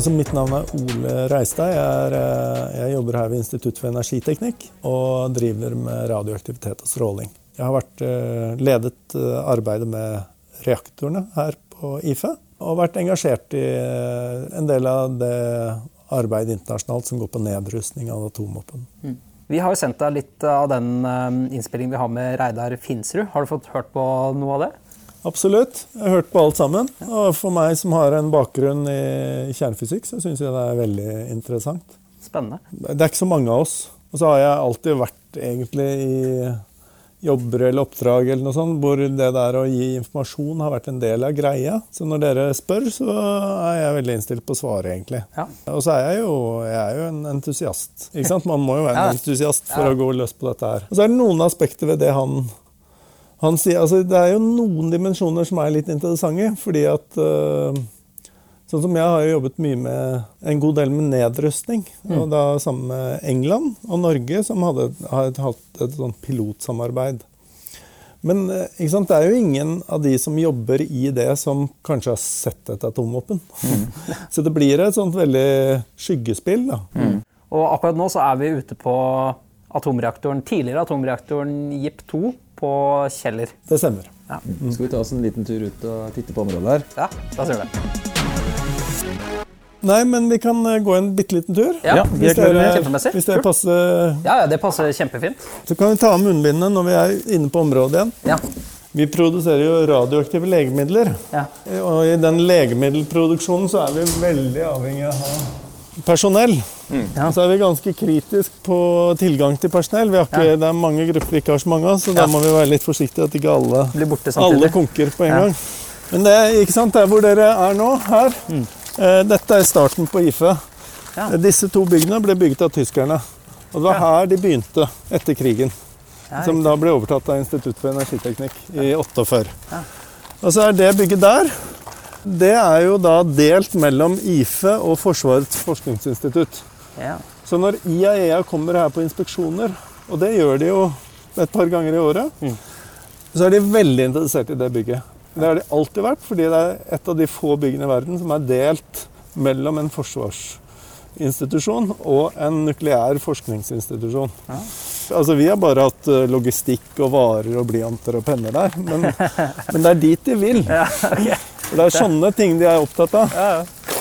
Altså, mitt navn er Ole Reistad. Jeg, eh, jeg jobber her ved Institutt for energiteknikk og driver med radioaktivitet og stråling. Jeg har vært, eh, ledet eh, arbeidet med reaktorene her på IFE og vært engasjert i en del av det arbeidet internasjonalt som går på nedrustning av atomvåpen. Mm. Vi har jo sendt deg litt av den innspillingen vi har med Reidar Finsrud. Har du fått hørt på noe av det? Absolutt. Jeg har hørt på alt sammen. Og for meg som har en bakgrunn i kjernefysikk, så syns jeg det er veldig interessant. Spennende. Det er ikke så mange av oss. Og så har jeg alltid vært egentlig i jobber eller oppdrag eller noe sånt, hvor det der å gi informasjon har vært en del av greia. Så når dere spør, så er jeg veldig innstilt på å svare, egentlig. Ja. Og så er jeg jo, jeg er jo en entusiast. Man må jo være en entusiast for ja. å gå løs på dette her. Og så er det noen aspekter ved det han han sier, altså, det er jo noen dimensjoner som er litt interessante. fordi at uh, Sånn som Jeg har jo jobbet mye med en god del med nedrustning. Mm. og da Sammen med England og Norge, som hadde, hadde hatt et sånt pilotsamarbeid. Men sant, det er jo ingen av de som jobber i det, som kanskje har sett et atomvåpen. Mm. så det blir et sånt veldig skyggespill. da. Mm. Og akkurat nå så er vi ute på atomreaktoren, tidligere atomreaktoren JIP 2 på Kjeller. Det stemmer. Ja. Mm. Skal vi ta oss en liten tur ut og titte på området her? Ja, da ser vi det. Nei, men vi kan eh, gå en bitte liten tur. Ja, hvis, dere, hvis det passer. Ja, ja, det passer kjempefint. Så kan vi ta av munnbindene når vi er inne på området igjen. Ja. Vi produserer jo radioaktive legemidler. Ja. Og i den legemiddelproduksjonen så er vi veldig avhengig av å ha personell. Mm. Ja. Så er vi ganske kritisk på tilgang til personell. Ikke, ja. Det er mange grupper vi ikke har så mange av, så da må vi være litt forsiktige at ikke alle, alle konker på en gang. Men det er ikke sant, der hvor dere er nå, her mm. eh, Dette er starten på IFE. Disse to byggene ble bygget av tyskerne. Og det var her de begynte etter krigen. som da ble overtatt av Institutt for energiteknikk i 48. Og så er det bygget der det er jo da delt mellom IFE og Forsvarets forskningsinstitutt. Ja. Så når IAEA kommer her på inspeksjoner, og det gjør de jo et par ganger i året, mm. så er de veldig interessert i det bygget. Det har de alltid vært, fordi det er et av de få byggene i verden som er delt mellom en forsvarsinstitusjon og en nukleær forskningsinstitusjon. Ja. Altså, vi har bare hatt eh, logistikk og varer og blyanter og penner der, men, men det er dit de vil. Ja, okay. For det er sånne ting de er opptatt av. Ja, ja.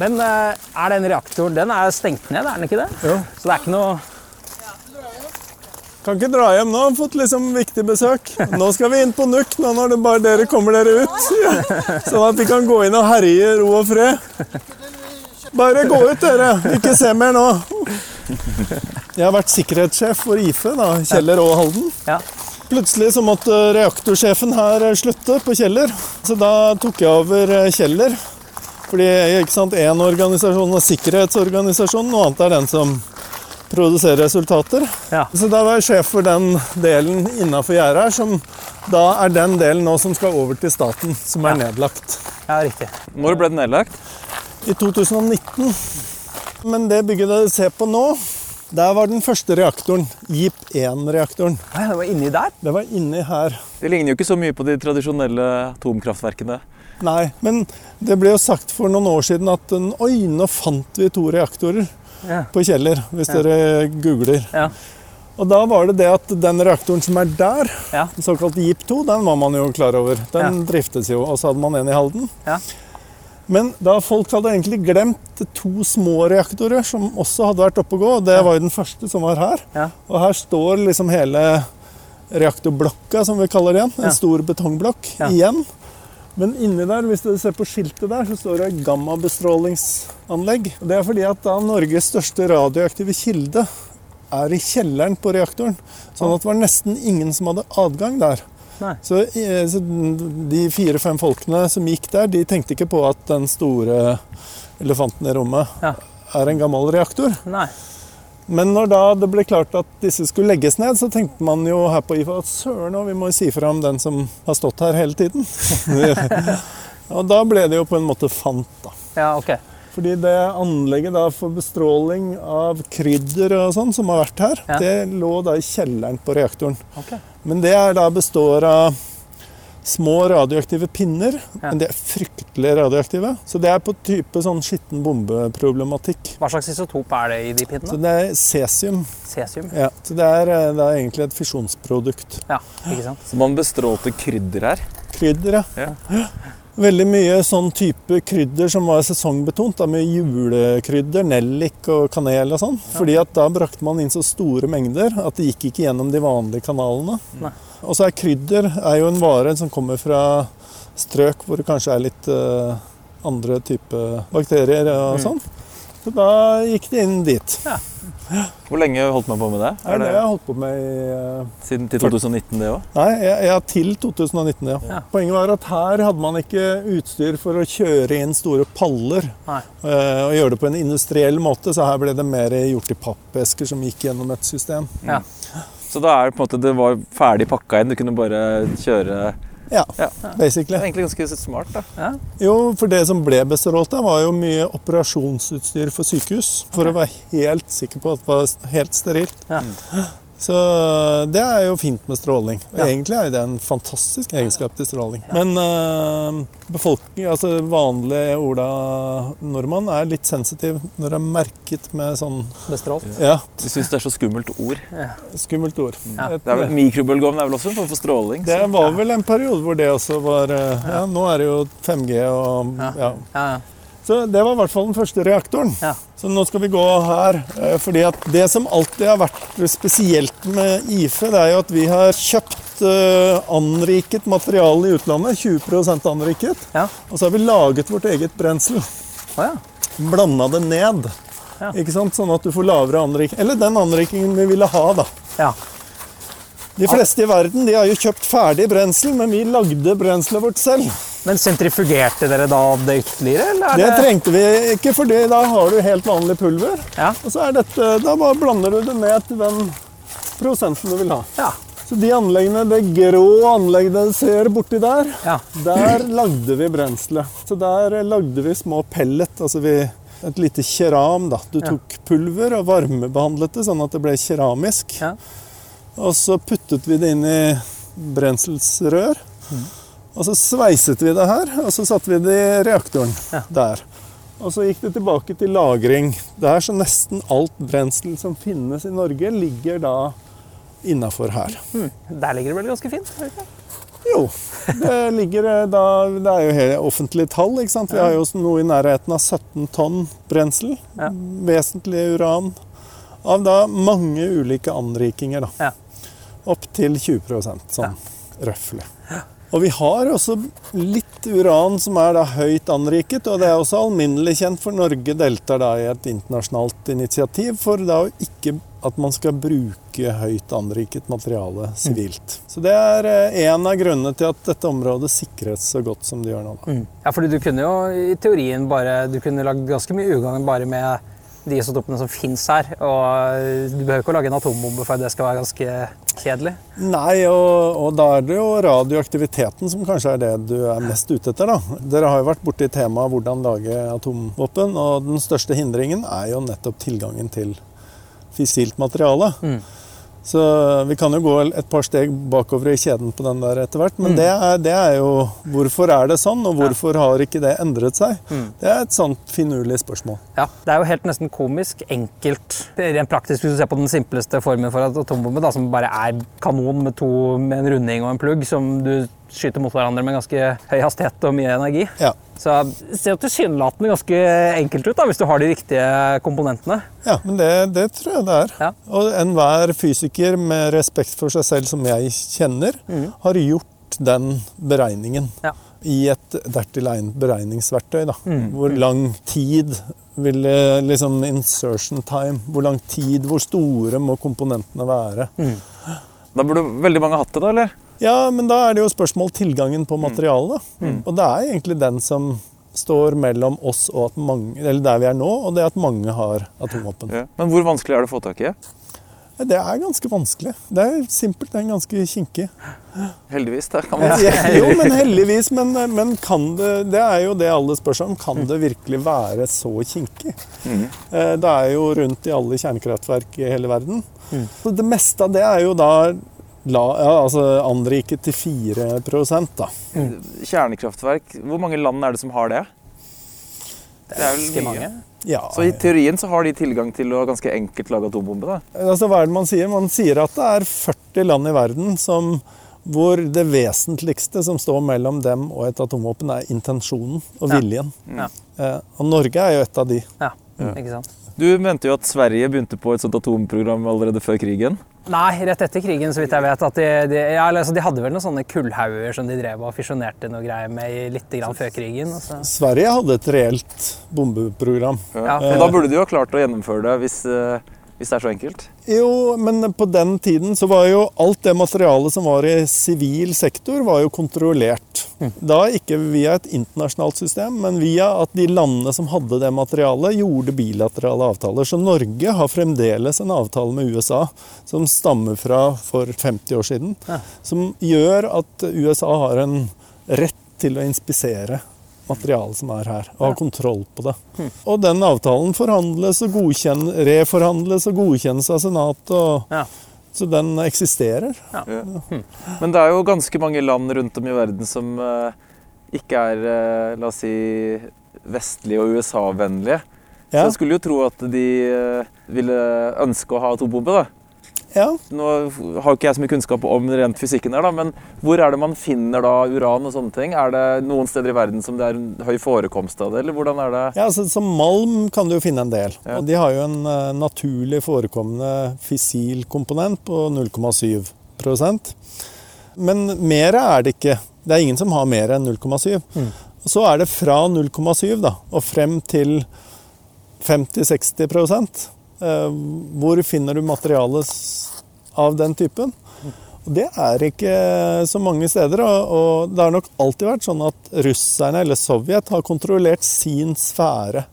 Men eh, er den reaktoren den er stengt ned, er den ikke det? Jo. Så det er ikke noe Kan ikke dra hjem nå. Har fått liksom viktig besøk. Nå skal vi inn på NUK, nå når det bare dere kommer dere ut. Sånn at vi kan gå inn og herje i ro og fred. Bare gå ut, dere. Ikke se mer nå. Jeg har vært sikkerhetssjef for IFE, da, Kjeller og Halden. Ja. Plutselig så måtte reaktorsjefen her slutte på Kjeller, så da tok jeg over eh, Kjeller. Fordi én organisasjon er sikkerhetsorganisasjonen, noe annet er den som produserer resultater. Ja. Så da var jeg sjef for den delen innafor gjerdet her, som da er den delen nå som skal over til staten, som er ja. nedlagt. Ja, riktig. Når ble den nedlagt? I 2019. Men det bygget dere ser på nå, der var den første reaktoren. JIP 1-reaktoren. Det var inni der? Det var inni her. Det ligner jo ikke så mye på de tradisjonelle atomkraftverkene. Nei, men det ble jo sagt for noen år siden at oi, nå fant vi to reaktorer ja. på Kjeller, hvis ja. dere googler. Ja. Og da var det det at den reaktoren som er der, ja. den såkalt JIP 2, den var man jo klar over. Den driftes jo. Og så hadde man en i Halden. Ja. Men da folk hadde egentlig glemt to små reaktorer som også hadde vært oppe å gå. Det var jo den første som var her. Ja. Og her står liksom hele reaktorblokka, som vi kaller det igjen. En stor betongblokk ja. igjen. Men inni der, hvis du ser på skiltet der, så står det gammabestrålingsanlegg. Det er fordi at da Norges største radioaktive kilde er i kjelleren på reaktoren. Sånn at det var nesten ingen som hadde adgang der. Så, eh, så, de fire-fem folkene som gikk der, de tenkte ikke på at den store elefanten i rommet ja. er en gammel reaktor. Nei. Men når da det ble klart at disse skulle legges ned, så tenkte man jo her på IFA at søren òg, vi må si fra om den som har stått her hele tiden. og da ble det jo på en måte fant, da. Ja, ok. Fordi det anlegget da for bestråling av krydder og sånn som har vært her, ja. det lå da i kjelleren på reaktoren. Okay. Men det er da består av små radioaktive pinner, ja. men de er fryktelig radioaktive. Så det er på type sånn skitten bombeproblematikk. Hva slags isotop er det i de pinnene? Så det er cesium. Cesium? Ja, så det er, eh, det er egentlig et fisjonsprodukt. Ja, ikke sant? Så man bestrålte krydder her? Krydder, ja. ja. Veldig mye sånn type krydder som var sesongbetont, da, med julekrydder, nellik og kanel og sånn. Ja. Fordi at da brakte man inn så store mengder at det gikk ikke gjennom de vanlige kanalene. Nei. Og så er krydder er jo en vare som kommer fra strøk hvor det kanskje er litt uh, andre type bakterier og mm. sånn. Så da gikk det inn dit. Ja. Hvor lenge holdt man på med det? Er det, jeg holdt på med i, uh, Siden til 2019, det òg? Nei, ja, ja, til 2019, ja. ja. Poenget var at her hadde man ikke utstyr for å kjøre inn store paller uh, og gjøre det på en industriell måte, så her ble det mer gjort i pappesker som gikk gjennom et system. Ja. Så da er det på en måte det var ferdig pakka inn, du kunne bare kjøre ja, ja, basically. Det er egentlig ganske smart, da. Ja. Jo, for det som ble bestrålt av, var jo mye operasjonsutstyr for sykehus. For okay. å være helt sikker på at det var helt sterilt. Ja. Så det er jo fint med stråling. Og ja. Egentlig er det en fantastisk egenskap til stråling. Ja. Men uh, befolkning, altså vanlig Ola-nordmann er litt sensitiv når det er merket med sånn Bestrålt? Ja. Du syns det er så skummelt ord? Ja. Skummelt ord. Ja. Det er vel Mikrobølgeovn er vel også en form for stråling? Det var vel en periode hvor det også var uh, Ja, nå er det jo 5G og ja. Så det var i hvert fall den første reaktoren. Ja. Så nå skal vi gå her. Eh, fordi at det som alltid har vært spesielt med IFE, det er jo at vi har kjøpt uh, anriket materiale i utlandet. 20 anriket. Ja. Og så har vi laget vårt eget brensel. Oh, ja. Blanda det ned. Ja. Ikke sant? Sånn at du får lavere anriking. Eller den anrikingen vi ville ha, da. De fleste i verden de har jo kjøpt ferdig brensel, men vi lagde brenselet vårt selv. Men sentrifugerte dere da det ytterligere? Eller det, det trengte vi ikke, for da har du helt vanlig pulver. Ja. Og så er dette, Da bare blander du det ned til den prosenten du vil ha. Ja. Så de anleggene, det grå anlegget du ser borti der, ja. der lagde vi brenselet. Så der lagde vi små pellet. altså vi et lite keram. da. Du tok pulver og varmebehandlet det sånn at det ble keramisk. Ja. Og så puttet vi det inn i brenselsrør. Mm. Og så sveiset vi det her, og så satte vi det i reaktoren ja. der. Og så gikk det tilbake til lagring. Der så nesten alt brensel som finnes i Norge, ligger da innafor her. Mm. Der ligger det vel ganske fint? Jo. Det, ligger eh, da, det er jo helt offentlige tall. ikke sant? Vi har jo noe i nærheten av 17 tonn brensel. Ja. Vesentlig uran. Av da mange ulike anrikinger. da. Ja opp til 20% sånn ja. røftlig. Og vi har også litt uran som er da høyt anriket, og det er også alminnelig kjent for Norge deltar da i et internasjonalt initiativ for da ikke at man skal bruke høyt anriket materiale sivilt. Mm. Så det er eh, en av grunnene til at dette området sikres så godt som det gjør nå. Mm. Ja, fordi du kunne jo i teorien bare Du kunne lagd ganske mye ugagn bare med de isotopene som fins her. Og du behøver ikke å lage en atombombe for at det skal være ganske kjedelig. Nei, og, og, da er det jo radioaktiviteten som kanskje er det du er mest ute etter. da. Dere har jo vært borti temaet hvordan lage atomvåpen, og den største hindringen er jo nettopp tilgangen til fissilt materiale. Mm. Så vi kan jo gå et par steg bakover i kjeden på den der etter hvert. Men mm. det, er, det, er, jo Hvorfor er det sånn, og hvorfor har ikke det endret seg? Mm. Det er et sånt finurlig spørsmål. Ja, Det er jo helt nesten komisk enkelt, rent praktisk, hvis du ser på den simpleste formen for atombombe, da, som bare er kanon med, to, med en runding og en plugg, som du skyter mot hverandre med ganske høy hastighet og mye energi. Ja. Så det ser jo tilsynelatende ganske enkelt ut da, hvis du har de riktige komponentene. Ja, men det, det tror jeg det er. Ja. Og enhver fysiker med respekt for seg selv som jeg kjenner, mm. har gjort den beregningen. Ja. I et dertil egnet beregningsverktøy. Da. Mm. Hvor lang tid vil liksom Insertion time. Hvor lang tid, hvor store må komponentene være? Mm. Da burde veldig mange hatt det, da? eller? Ja, men da er det jo spørsmål tilgangen på materialet. Mm. Og det er egentlig den som står mellom oss og at mange, eller der vi er nå, og det at mange har atomvåpen. Ja. Men hvor vanskelig er det å få tak i? Det er ganske vanskelig. Det er simpelt, det er ganske kinkig. Heldigvis, da, kan man si. Jo, men heldigvis. Men, men, kan det Det er jo det alle spør seg om. Kan det virkelig være så kinkig? Mm. Eh, det er jo rundt i alle kjernekraftverk i hele verden. Mm. Det meste av det er jo da la, ja, altså anriket til 4 da. Mm. Kjernekraftverk, hvor mange land er det som har det? Det er vel. Mange. Ja. Så i teorien så har de tilgang til å ganske enkelt lage atombombe? da? Altså, hva er det man sier? Man sier at det er 40 land i verden som, hvor det vesentligste som står mellom dem og et atomvåpen, er intensjonen og viljen. Ja. Eh, og Norge er jo et av de. Ja, ikke sant? Du mente jo at Sverige begynte på et sånt atomprogram allerede før krigen? Nei, rett etter krigen, så vidt jeg vet. De, de, ja, altså, de, hadde vel noen sånne kullhauger som de drev og fisjonerte noe greier med litt grann før krigen. Altså. Sverige hadde et reelt bombeprogram. Ja. Ja, da burde de jo ha klart å gjennomføre det hvis uh, hvis det er så enkelt? Jo, men på den tiden så var jo alt det materialet som var i sivil sektor, var jo kontrollert. Mm. Da ikke via et internasjonalt system, men via at de landene som hadde det materialet, gjorde bilaterale avtaler. Så Norge har fremdeles en avtale med USA som stammer fra for 50 år siden, ja. som gjør at USA har en rett til å inspisere materialet som er her, og ha kontroll på det. Mm. Og den avtalen forhandles og reforhandles og godkjennes av Senatet. og ja. Så den eksisterer. Ja. Ja. Men det er jo ganske mange land rundt om i verden som uh, ikke er uh, la oss si, vestlige og USA-vennlige. Så jeg skulle jo tro at de uh, ville ønske å ha atombombe. da. Ja. Nå har ikke jeg så mye kunnskap om rent fysikken, her, da, men hvor er det man finner da uran og sånne ting? Er det noen steder i verden som det er en høy forekomst av det, eller hvordan er det? Ja, altså, Som malm kan du jo finne en del. Ja. Og de har jo en uh, naturlig forekommende fissilkomponent på 0,7% Men mer er det ikke. Det er ingen som har mer enn 0,7. Mm. Så er det fra 0,7 og frem til 50-60 Eh, hvor finner du materialet av den typen? Og Det er ikke så mange steder. Og det har nok alltid vært sånn at russerne eller Sovjet har kontrollert sin sfære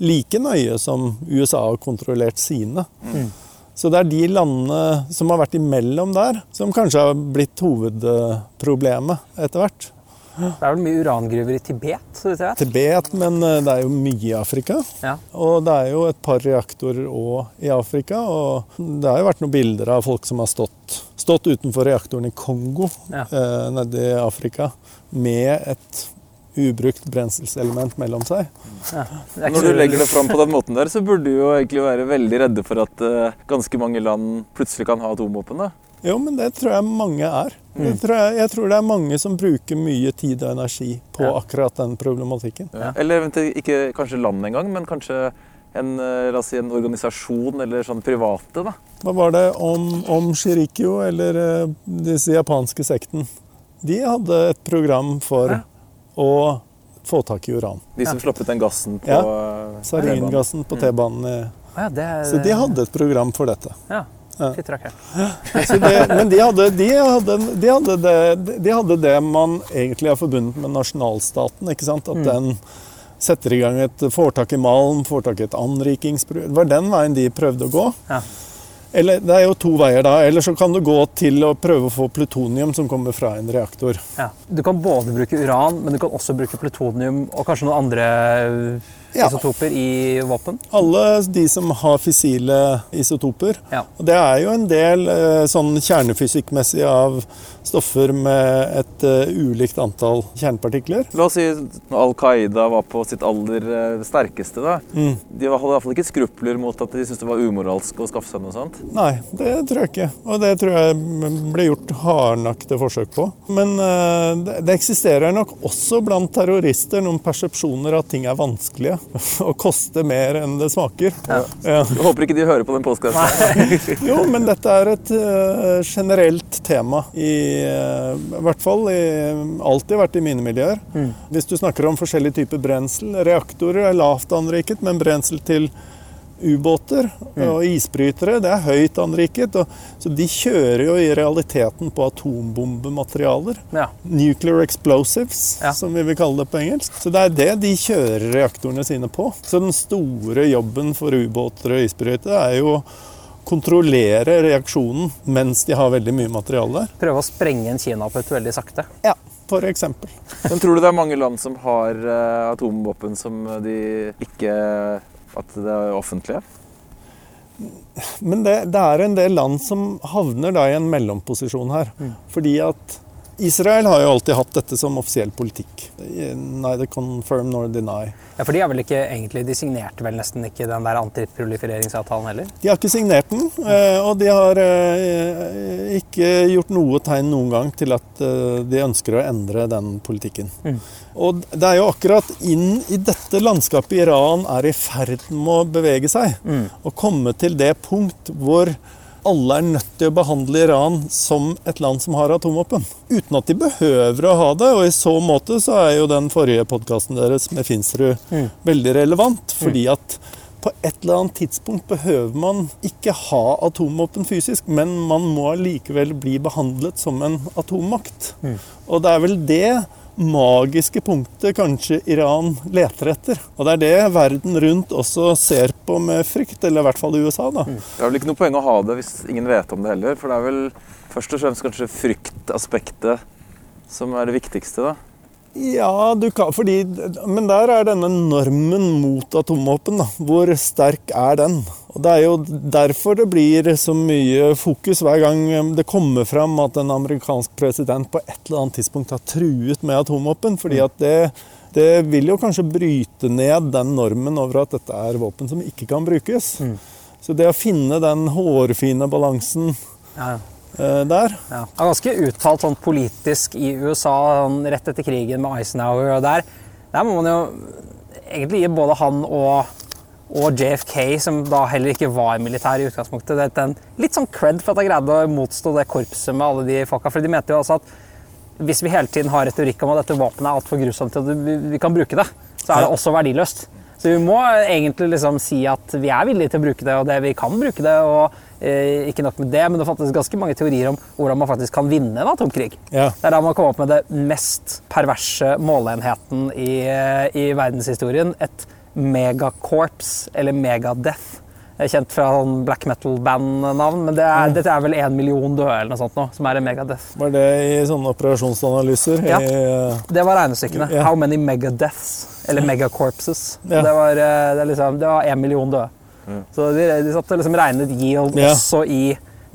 like nøye som USA har kontrollert sine. Mm. Så det er de landene som har vært imellom der, som kanskje har blitt hovedproblemet etter hvert. Det er vel mye urangruver i Tibet? så vidt jeg vet. Tibet, men eh, det er jo mye i Afrika. Ja. Og det er jo et par reaktorer òg i Afrika. Og det har jo vært noen bilder av folk som har stått, stått utenfor reaktoren i Kongo ja. eh, nede i Afrika med et ubrukt brenselselement mellom seg. Ja, Når du legger det fram på den måten der, så burde du jo egentlig være veldig redde for at uh, ganske mange land plutselig kan ha atomvåpen. Jo, men det tror jeg mange er. Mm. Jeg, tror jeg, tror det er mange som bruker mye tid og energi på ja. akkurat den problematikken. Ja. Eller ikke kanskje land engang, men kanskje en, eh, si, en, organisasjon eller sånn private. da. Hva var det om, om Shirikyo, eller uh, disse japanske sekten? De hadde et program for ja. å få tak i uran. De som slapp ut den gassen på ja. Saringassen på T-banen. Mm. Så de hadde et program for dette. Ja. Men de hadde, de, hadde, de, hadde det, de hadde, det, man egentlig har forbundet med nasjonalstaten. ikke sant? At mm. den setter i gang et foretak i malm, foretak i et anrikingsprøv. Det var den veien de prøvde å gå. Ja. Eller, det er jo to veier da. Eller så kan du gå til å prøve å få plutonium som kommer fra en reaktor. Ja. Du kan både bruke uran, men du kan også bruke plutonium og kanskje noen andre ja. isotoper i våpen? Alle de som har fissile isotoper. Ja. Og det er jo en del eh, sånn kjernefysikkmessig av stoffer med et uh, ulikt antall kjernepartikler. La oss si Al Qaida var på sitt aller uh, sterkeste. da. Mm. De hadde iallfall ikke skrupler mot at de syntes det var umoralsk å skaffe seg noe sånt? Nei, det tror jeg ikke. Og det tror jeg ble gjort hardnakte forsøk på. Men uh, det, det eksisterer nok også blant terrorister noen persepsjoner at ting er vanskelige og koste mer enn det smaker. Ja. Ja. Jeg håper ikke de hører på den postkassen. jo, men dette er et uh, generelt tema i, uh, hvert fall i, alltid vært i mine miljøer. Mm. Hvis du snakker om forskjellige typer brensel Reaktorer er lavt anriket, men brensel til ubåter mm. og isbrytere. Det er høyt anriket. Og, så de kjører jo i realiteten på atombombematerialer. Ja. Nuclear explosives, ja. som vi vil kalle det på engelsk. Så det er det de kjører reaktorene sine på. Så den store jobben for ubåter og isbrytere er jo kontrollere reaksjonen mens de har veldig mye materiale der. Prøve å sprenge en kinaputt veldig sakte. Ja, for. Men tror du det er mange land som har uh, atomvåpen som de ikke at det er offentlige? Men det, det, er en del land som havner da i en mellomposisjon her. Mm. Fordi at Israel har jo alltid hatt dette som offisiell politikk. Neither confirm nor deny. Ja, For de har vel ikke egentlig, de signerte vel nesten ikke den der antiprolifereringsavtalen heller? De har ikke signert den, eh, og de har eh, ikke gjort noe tegn noen gang til at eh, de ønsker å endre den politikken. Mm. Og det er jo akkurat inn i dette landskapet Iran er i ferd med å bevege seg. Mm. Og komme til det punkt hvor alle er nødt til å behandle Iran som et land som har atomvåpen. Uten at de behøver å ha det. Og i så måte så er jo den forrige podkasten deres med Finsrud mm. veldig relevant. Fordi at på et eller annet tidspunkt behøver man ikke ha atomvåpen fysisk, men man må likevel bli behandlet som en atommakt. Mm. Og det er vel det magiske punktet kanskje Iran leter etter. Og det er det verden rundt også ser på med frykt, eller i hvert fall i USA. da. Mm. Det er vel ikke noe poeng å ha det hvis ingen vet om det heller, for det er vel først og fremst kanskje fryktaspektet som er det viktigste, da? Ja, du kan, fordi, men der er denne normen mot atomvåpen. Hvor sterk er den? Og Det er jo derfor det blir så mye fokus hver gang det kommer fram at en amerikansk president på et eller annet tidspunkt har truet med atomvåpen. fordi at det, det vil jo kanskje bryte ned den normen over at dette er våpen som ikke kan brukes. Mm. Så det å finne den hårfine balansen ja. Der ja. Det er ganske uttalt sånn politisk i USA sånn, rett etter krigen med Eisenhower. og der, der må man jo egentlig gi både han og og JFK, som da heller ikke var militær i utgangspunktet. Det er en litt sånn cred for at de greide å motstå det korpset med alle de folka. For de mente jo også at hvis vi hele tiden har retorikk om at dette våpenet er altfor grusomt til at vi kan bruke det, så er det også verdiløst. Så vi må egentlig liksom si at vi er villige til å bruke det, og det vi kan bruke det. og eh, Ikke nok med det, men det fantes ganske mange teorier om hvordan man faktisk kan vinne en atomkrig. Ja. Det er da man kom opp med det mest perverse måleenheten i, eh, i verdenshistorien. Et megakorps, eller Megadeath. Kjent fra sånn black metal-band-navn, men det er, mm. dette er vel én million døde eller noe sånt nå, som er en Megadeath. Var det i sånne operasjonsanalyser? Ja, i, uh... det var regnestykkene. Yeah. How many megadeaths? Eller megacorpses. Yeah. Det var én eh, liksom, million døde. Mm. Så de, de satt og liksom regnet yield yeah. også i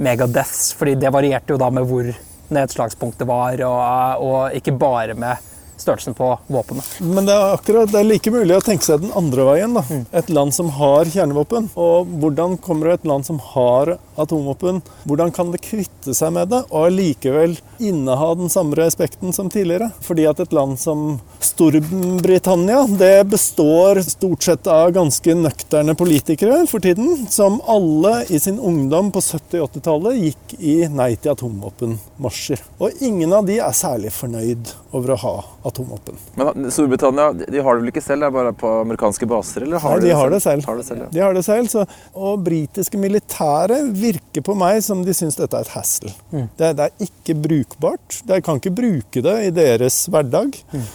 megadeaths, fordi det varierte jo da med hvor nedslagspunktet var, og, og ikke bare med størrelsen på våpenet. Men det er akkurat, det er like mulig å tenke seg den andre veien. da. Mm. Et land som har kjernevåpen. Og hvordan kommer et land som har atomvåpen, hvordan kan det kvitte seg med det og likevel inneha den samme respekten som tidligere? Fordi at et land som Storbritannia det består stort sett av ganske nøkterne politikere for tiden, som alle i sin ungdom på 70- 80-tallet gikk i nei til atomvåpenmarsjer. Og ingen av de er særlig fornøyd over å ha atomvåpen. Men Storbritannia de har det vel ikke selv, det er bare på amerikanske baser? eller har Nei, de, har det selv. Har det selv ja. De har det selv, så, Og britiske militære virker på meg som de syns dette er et hassle. Mm. Det, det, er ikke brukbart. De kan ikke bruke det i deres hverdag. Mm.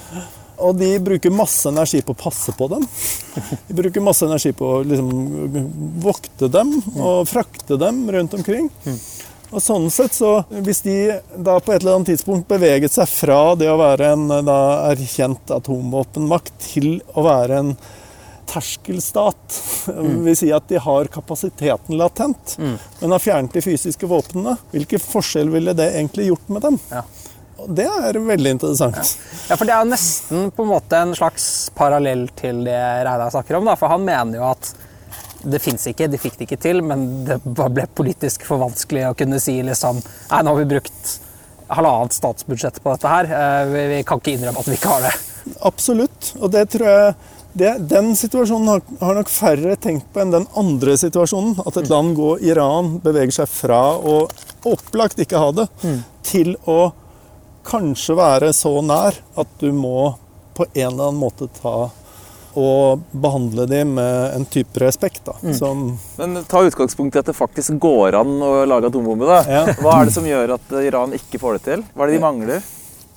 Og de bruker masse energi på å passe på dem. De bruker masse energi på å liksom, vokte dem og frakte dem rundt omkring. Mm. Og sånn sett så, Hvis de da på et eller annet tidspunkt beveget seg fra det å være en da, erkjent atomvåpenmakt til å være en terskelstat, mm. vil si at de har kapasiteten latent, mm. men har fjernet de fysiske våpnene, hvilken forskjell ville det egentlig gjort med dem? Ja. Det er veldig interessant. Ja. ja. for det er nesten på en måte en slags parallell til det Reidar snakker om. Da. For han mener jo at det fins ikke, de fikk det ikke til, men det ble politisk for vanskelig å kunne si liksom Nei, nå har vi brukt halvannet statsbudsjett på dette her. Eh, vi, vi kan ikke innrømme at vi ikke har det. Absolutt. Og det tror jeg det, Den situasjonen har, har, nok færre tenkt på enn den andre situasjonen. At et land går Iran beveger seg fra å opplagt ikke ha det, mm. til å kanskje være så nær at du må på en eller annen måte ta og behandle dem med en type respekt. Da, mm. Men ta utgangspunkt i at det faktisk går an å lage atombombe. da. Ja. Hva er det som gjør at Iran ikke får det til? Hva er det de mangler?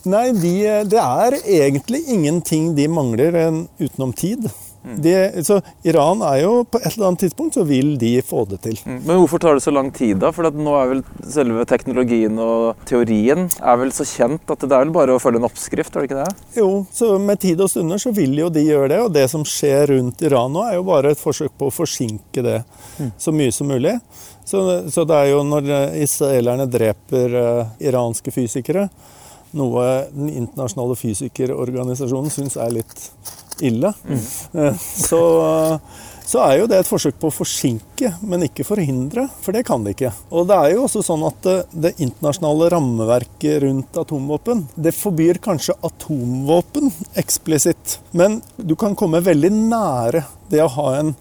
Nei, de, Det er egentlig ingenting de mangler utenom tid. Mm. De, så Iran er jo På et eller annet tidspunkt så vil de få det til. Mm. Men hvorfor tar det så lang tid, da? For nå er vel selve teknologien og teorien er vel så kjent at det er vel bare å følge en oppskrift, er det ikke det? Jo, så med tid og stunder så vil jo de gjøre det. Og det som skjer rundt Iran nå, er jo bare et forsøk på å forsinke det mm. så mye som mulig. Så, så, det er jo når israelerne dreper uh, iranske fysikere, noe den internasjonale fysikerorganisasjonen syns er litt ille, mm. uh, så, så, er jo det et forsøk på å forsinke, men ikke forhindre. For det kan det ikke. Og det er jo også sånn at det, det internasjonale rammeverket rundt atomvåpen, det forbyr kanskje atomvåpen eksplisitt, men du kan komme veldig nære det å ha en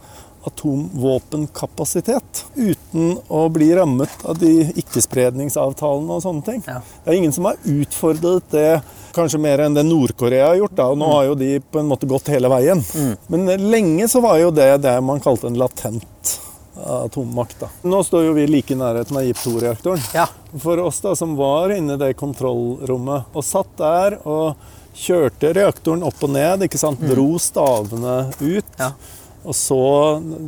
atomvåpenkapasitet uten å bli rammet av de ikkespredningsavtalene og sånne ting. Ja. Det er ingen som har utfordret det kanskje mer enn det Nord-Korea har gjort. Da. og Nå har jo de på en måte gått hele veien. Mm. Men lenge så var jo det det man kalte en latent atommakt. Da. Nå står jo vi like i nærheten av JIP 2-reaktoren. Ja. For oss da, som var inne i det kontrollrommet og satt der og kjørte reaktoren opp og ned, ikke sant? Mm. dro stavene ut. Ja. Og så,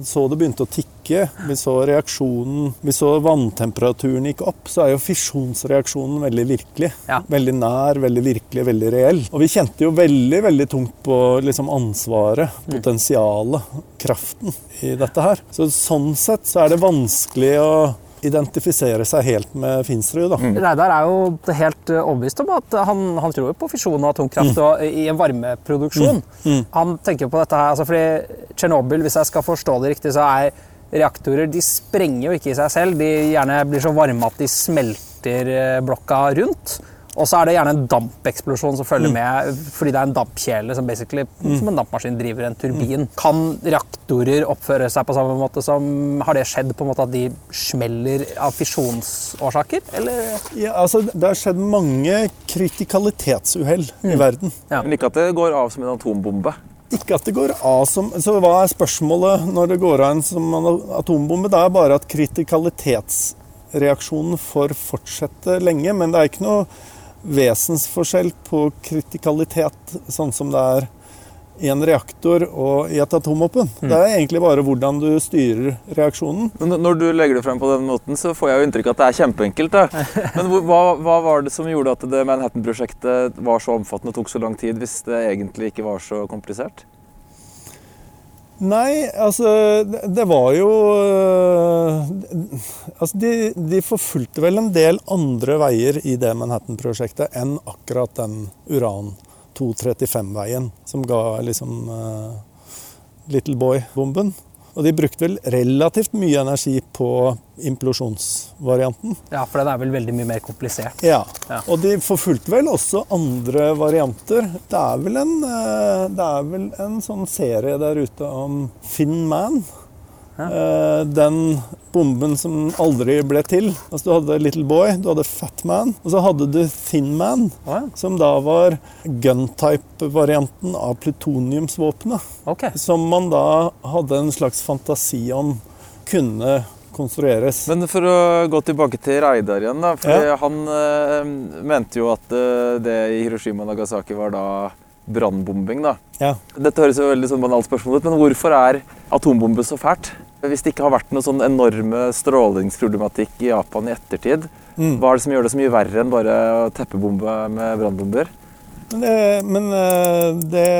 så det begynte å tikke. Vi så reaksjonen Vi så vanntemperaturen gikk opp. Så er jo fisjonsreaksjonen veldig virkelig. Ja. Veldig nær, veldig virkelig, veldig reell. Og vi kjente jo veldig veldig tungt på liksom ansvaret, mm. potensialet, kraften i dette her. Så sånn sett så er det vanskelig å identifisere seg helt med Finsrud. Da. Mm. Reidar er jo helt eh, overbevist om at han, han tror på fisjon og atomkraft mm. og, i en varmeproduksjon. Mm. mm. Han tenker på dette her, altså fordi Tsjernobyl, hvis jeg skal forstå det riktig, så er reaktorer de sprenger jo ikke i seg selv. De gjerne blir så varme at de smelter eh, blokka rundt. Og så er det gjerne en dampeksplosjon som følger mm. med, fordi det er en dampkjele som basically, mm. som en dampmaskin driver en turbin. Mm. Kan reaktorer oppføre seg på samme måte som Har det skjedd på en måte at de smeller av fisjonsårsaker, eller? Ja, altså, det har skjedd mange kritikalitetsuhell mm. i verden. Ja. Men ikke at det går av som en atombombe? Ikke at det går av som Så hva er spørsmålet når det går av en som en atombombe? Det er bare at kritikalitetsreaksjonen får fortsette lenge. Men det er ikke noe vesensforskjell på kritikalitet, sånn som det er i en reaktor og i et atomvåpen. Mm. Det er egentlig bare hvordan du styrer reaksjonen. Men når du legger det frem på den måten, så får jeg jo inntrykk av at det er kjempeenkelt. Da. Men hva, hva, var det som gjorde at det Manhattan-prosjektet var så omfattende og tok så lang tid, hvis det egentlig ikke var så komplisert? Nei, altså Det var jo øh, Altså, de, de, forfulgte vel en del andre veier i det Manhattan-prosjektet enn akkurat den uran 235-veien som ga liksom uh, Little Boy-bomben. Og de brukte vel relativt mye energi på implosjonsvarianten. Ja, for den er vel veldig mye mer komplisert. Ja, ja. og de forfulgte vel også andre varianter. Det er vel en, eh, det er vel en sånn serie der ute om Finn Man. Ja. Eh, den bomben som aldri ble til. Altså Du hadde Little Boy, du hadde Fat Man, og så hadde du Thin Man. Oh, ja. Som da var guntype-varianten av plutoniumsvåpenet. Okay. Som man da hadde en slags fantasi om kunne konstrueres. Men for å gå tilbake til Reidar igjen, da. For ja. han øh, mente jo at øh, det i Hiroshima og Nagasaki var da brannbombing. da. Ja. Dette høres jo veldig sånn banalt spørsmål ut, men hvorfor er atombombe så fælt? Hvis det ikke har vært noe sånn enorme strålingsproblematikk i Japan i ettertid, mm. hva er det som gjør det så mye verre enn bare å teppebombe med brannbomber? Det, men eh, det,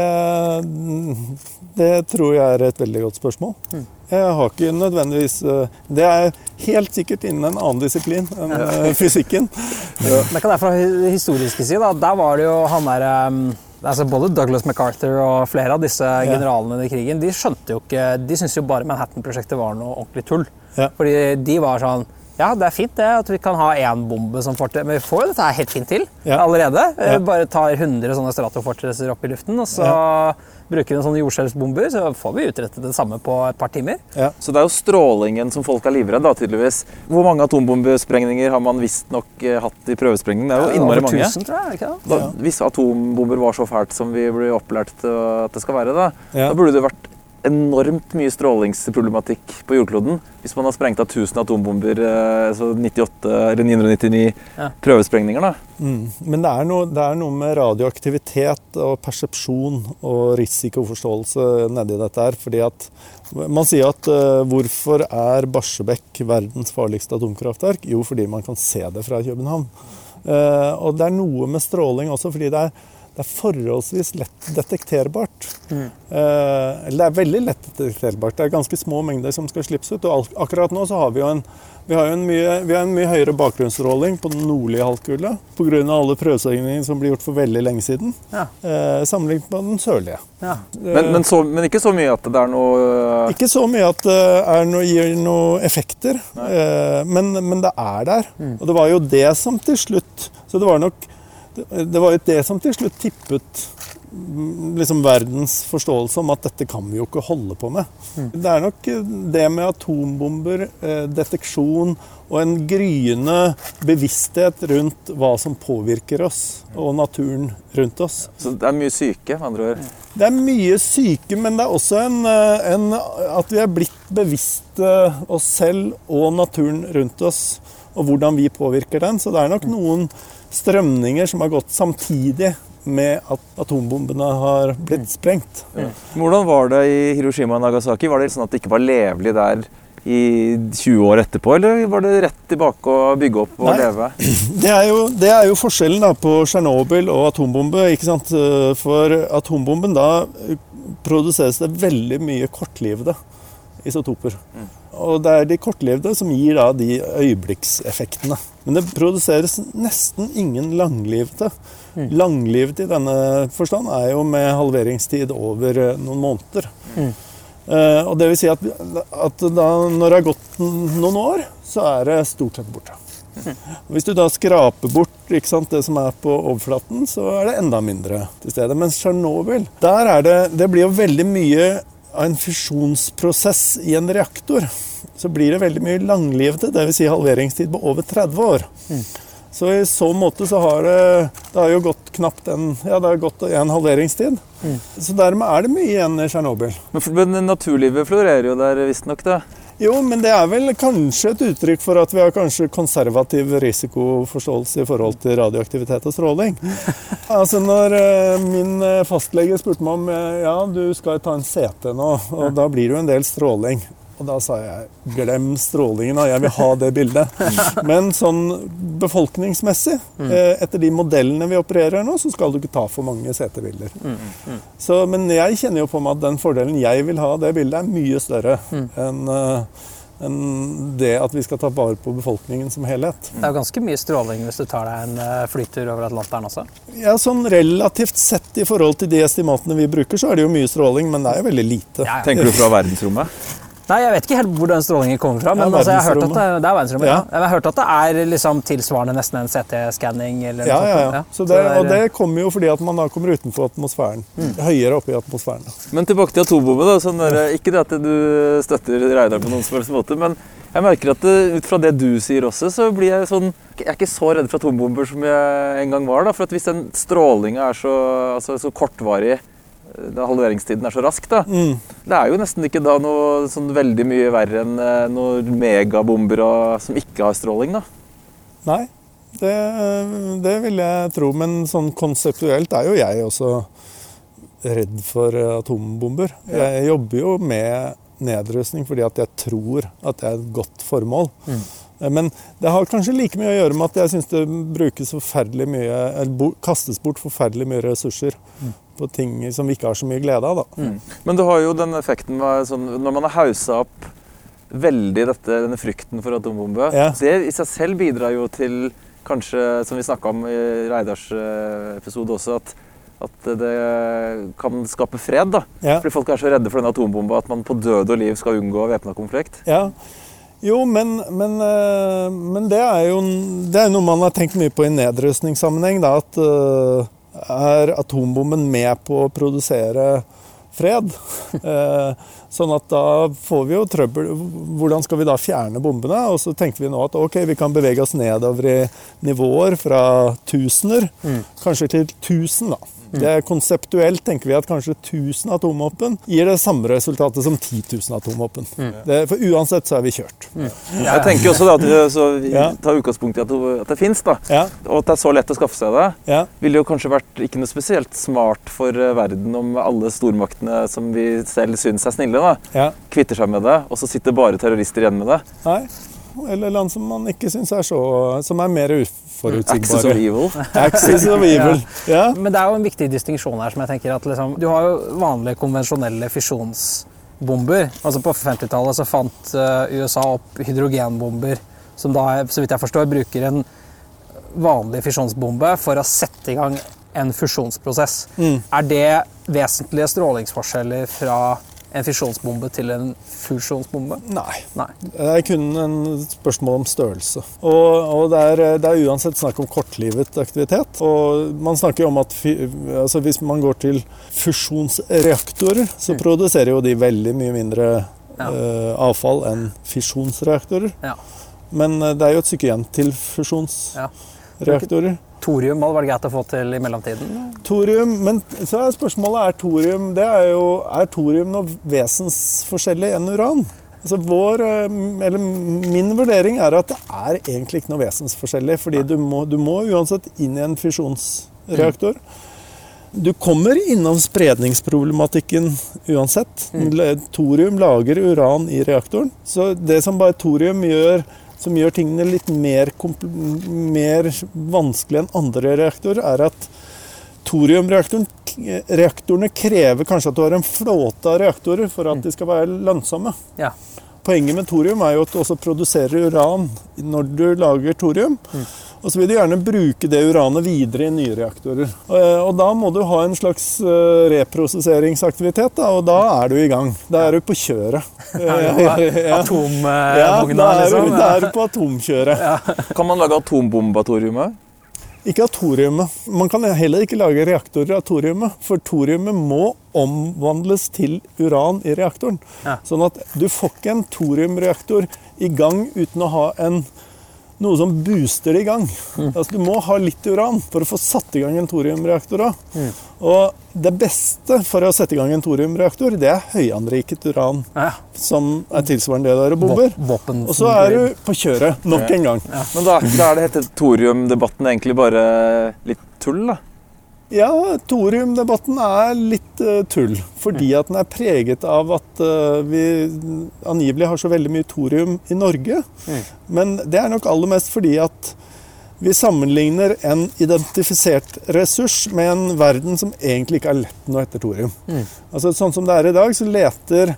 det tror jeg er et veldig godt spørsmål. Mm. Jeg har ikke nødvendigvis eh, Det er helt sikkert innen en annen disiplin enn. Eh, fysikken. Ja. Men kan jeg fra historiske side, da, der var det jo han derre altså både Douglas MacArthur og flere av disse ja. generalene i krigen de skjønte jo ikke, de syntes jo bare Manhattan-prosjektet var noe ordentlig tull. Ja. Fordi de var sånn Ja, det er fint det at vi kan ha én bombe som fortsetter, men vi får jo dette her helt fint til ja. allerede. Bare tar 100 sånne Stratofortresser opp i luften, og så bruker en sånn jordskjelvsbomber, så får vi utrettet det samme på et par timer. Ja. Så det er jo strålingen som folk er livredd da, tydeligvis. Hvor mange atombombesprengninger har man visstnok eh, hatt i prøvesprengning? Det er jo innmari mange. Tusen, tror jeg, ikke da, hvis atombomber var så fælt som vi blir opplært til at det skal være, da, ja. da burde det vært enormt mye strålingsproblematikk på jordkloden hvis man har sprengt av 1000 atombomber, så 98 eller 999 ja. prøvesprengninger. da. Mm. Men det er, noe, det er, noe, med radioaktivitet og persepsjon og risikoforståelse nedi dette her. fordi at man sier at uh, hvorfor er Barsebekk verdens farligste atomkraftverk? Jo, fordi man kan se det fra København. Uh, og det er noe med stråling også, fordi det er det er forholdsvis lett detekterbart. Mm. Eh, eller det er veldig lett detekterbart. Det er ganske små mengder som skal slippes ut. Og akkurat nå så har vi jo en, vi har en, mye, vi har en mye, høyere bakgrunnsstråling på den nordlige halvkula pga. alle prøvesegningene som ble gjort for veldig lenge siden, ja. eh, sammenlignet med den sørlige. Ja. Men, men, så, men, ikke så mye at det er noe. Ikke så mye at det noe, gir noen effekter, eh, men, men, det er der. Mm. Og det var jo det som til slutt Så det var nok det var jo det som til slutt tippet mm, liksom verdens forståelse om at dette kan vi jo ikke holde på med. Mm. Det er nok det med atombomber, eh, deteksjon og en gryende bevissthet rundt hva som påvirker oss, og naturen rundt oss. Så det er mye syke, med andre ord? Det er mye syke, men det er også en, eh, en, at vi er blitt bevisste oss selv og naturen rundt oss, og hvordan vi påvirker den. Så det er nok noen strømninger som har gått samtidig med at atombombene har blitt sprengt. Mm. Hvordan var det i Hiroshima og Nagasaki? Var det sånn at det ikke var levelig der i 20 år etterpå, eller var det rett tilbake å bygge opp og Nei. leve? Det er, jo, det er jo forskjellen da, på Tsjernobyl og atombombe. ikke sant? For atombomben, da produseres det veldig mye kortlivede isotoper. Mm. Og det er de kortlivede som gir da de øyeblikkseffektene. Men det produseres nesten ingen langlivede. Mm. Langlivet i denne forstand er jo med halveringstid over eh, noen måneder. Mm. Eh, og det vil si at, at da, når det har gått noen år, så er det stort sett borte. Mm. Hvis du da skraper bort sant, det som er på overflaten, så er det enda mindre til stede. Mens Tsjernobyl, der er det Det blir jo veldig mye av en fusjonsprosess i en reaktor så blir det veldig mye langlivede, dvs. Si halveringstid på over 30 år. Mm. Så i så måte så har det, det har jo gått knapt en, ja, det har gått en halveringstid. Mm. Så dermed er det mye igjen i Tsjernobyl. Men, men naturlivet florerer jo der visstnok, da? Jo, men det er vel kanskje et uttrykk for at vi har kanskje konservativ risikoforståelse i forhold til radioaktivitet og stråling. altså Når uh, min eh, fastlege spurte meg om uh, ja, du skal ta en CT nå, og da blir det jo en del stråling. Og da sa jeg glem strålingen, da. Jeg vil ha det bildet. Men sånn befolkningsmessig, mm. eh, etter de modellene vi opererer nå, så skal du ikke ta for mange CT-bilder. Mm, mm. Men jeg kjenner jo på meg at den fordelen jeg vil ha av det bildet, er mye større enn uh, enn det at vi skal ta vare på befolkningen som helhet. Det er jo ganske mye stråling hvis du tar deg en eh, flytur over Atlanteren også? Ja, sånn relativt sett i forhold til de estimatene vi bruker, så er det jo mye stråling, men det er jo veldig lite. Ja, ja. Tenker du fra verdensrommet? Nei, Jeg vet ikke helt hvor den strålingen kommer fra. Men altså, jeg, har hørt at det, det er. Ja. Jeg har hørt at det er liksom tilsvarende nesten en CT-skanning. Ja, ja, ja. Så det, og det kommer jo fordi at man da kommer utenfor atmosfæren. Mm. Høyere oppe i atmosfæren. Men tilbake til atombombe. Sånn ikke det at du støtter Reidar på noen som helst måte, men jeg merker at det, ut fra det du sier også, så blir jeg sånn Jeg er ikke så redd for atombomber som jeg en gang var. da, for at Hvis den strålinga er så, altså, så kortvarig da halveringstiden er så rask. da. Mm. Det er jo nesten ikke da noe sånn veldig mye verre enn eh, noen megabomber som ikke har stråling. da. Nei, det, det, vil jeg tro. Men sånn konseptuelt er jo jeg også redd for atombomber. Ja. Jeg jobber jo med nedrustning fordi at jeg tror at det er et godt formål. Mm. Men det har kanskje like mye å gjøre med at jeg syns det brukes forferdelig mye, eller kastes bort forferdelig mye ressurser mm på ting som vi ikke har så mye glede av. Mm. Men du har jo den effekten med sånn, når man har haussa opp veldig dette, denne frykten for atombombe. Ja. Det i seg selv bidrar jo til kanskje, som vi snakka om i Reidars eh, episode også, at, at det kan skape fred. da. Ja. Fordi folk er så redde for denne atombomba at man på død og liv skal unngå væpna konflikt. Ja. Jo, men, men, eh, men, det er jo det er noe man har tenkt mye på i nedrustningssammenheng. Da, at uh, er atombomben med på å produsere fred. Eh, sånn at da får vi jo trøbbel. Hvordan skal vi da fjerne bombene? Og så tenkte vi nå at ok, vi kan bevege oss nedover i nivåer fra tusener, mm. kanskje til tusen, da. Det er Konseptuelt tenker vi at kanskje 1000 atomvåpen gir det samme resultatet som 10 000 atomvåpen. Mm. For uansett så er vi kjørt. Mm. Jeg tenker også at vi tar utgangspunkt i at, det fins, ja. og at det er så lett å skaffe seg det. Ja. Ville jo kanskje vært ikke noe spesielt smart for eh, verden om alle stormaktene som vi selv syns er snille, da, ja. kvitter seg med det, og så sitter bare terrorister igjen med det. Nei eller land som man ikke syns er så Som er mer uforutsigbare. Axis of evil. Axis of evil. Ja. Men det er jo en viktig distinksjon her. som jeg tenker at liksom, Du har jo vanlige konvensjonelle fisjonsbomber. Altså På 50-tallet så fant uh, USA opp hydrogenbomber, som da, så vidt jeg forstår, bruker en vanlig fisjonsbombe for å sette i gang en fusjonsprosess. Mm. Er det vesentlige strålingsforskjeller fra en fisjonsbombe til en fusjonsbombe? Nei. Nei. Det er kun en spørsmål om størrelse. Og, og det, er, det, er, uansett snakk om kortlivet aktivitet. Og man snakker om at altså hvis man går til fusjonsreaktorer, så mm. produserer jo de veldig mye mindre ja. uh, avfall enn fisjonsreaktorer. Ja. Men uh, det er jo et stykke igjen til fusjonsreaktorer. Ja. Thorium hadde vært greit å få til i mellomtiden? Thorium, men så er spørsmålet er thorium det er jo, er thorium noe vesensforskjellig enn uran. Altså vår, eh, eller Min vurdering er at det er egentlig ikke noe vesensforskjellig. fordi du må, du må uansett inn i en fisjonsreaktor. Du kommer innom spredningsproblematikken uansett. Mm. Thorium lager uran i reaktoren. Så det som bare thorium gjør som gjør tingene litt mer, mer vanskelig enn andre reaktorer, er at thoriumreaktorene krever kanskje at du har en flåte av reaktorer for at de skal være lønnsomme. Ja. Poenget med thorium er jo at du også produserer uran når du lager thorium. Mm. Og så vil du gjerne bruke det uranet videre i nye reaktorer. Eh, og da må du ha en slags eh, reprosesseringsaktivitet, da, og da er du i gang. Da er du på kjøret. Atomvogna, ja, da er, liksom? Da er du på atomkjøret. Ja. Kan man lage atombombatoriumet? Ikke av thoriumet. Man kan heller ikke lage reaktorer av thoriumet, for thoriumet må omvandles til uran i reaktoren. Ja. Sånn at du får ikke en thoriumreaktor i gang uten å ha en noe som booster det i gang. Mm. Altså, du må ha litt uran for å få satt i gang en thoriumreaktor. Mm. Og det beste for å sette i gang en thoriumreaktor, det er høyanriket uran. Ja. Som er tilsvarende det der og bomber. Og så er du på kjøret nok en gang. Ja. Men da, da er det hele thoriumdebatten egentlig bare litt tull, da? Ja, thoriumdebatten er litt uh, tull. Fordi at den er preget av at uh, vi angivelig har så veldig mye thorium i Norge. Mm. Men det er nok aller mest fordi at vi sammenligner en identifisert ressurs med en verden som egentlig ikke er lett noe etter thorium. Mm. Altså, sånn som det er i dag, så leter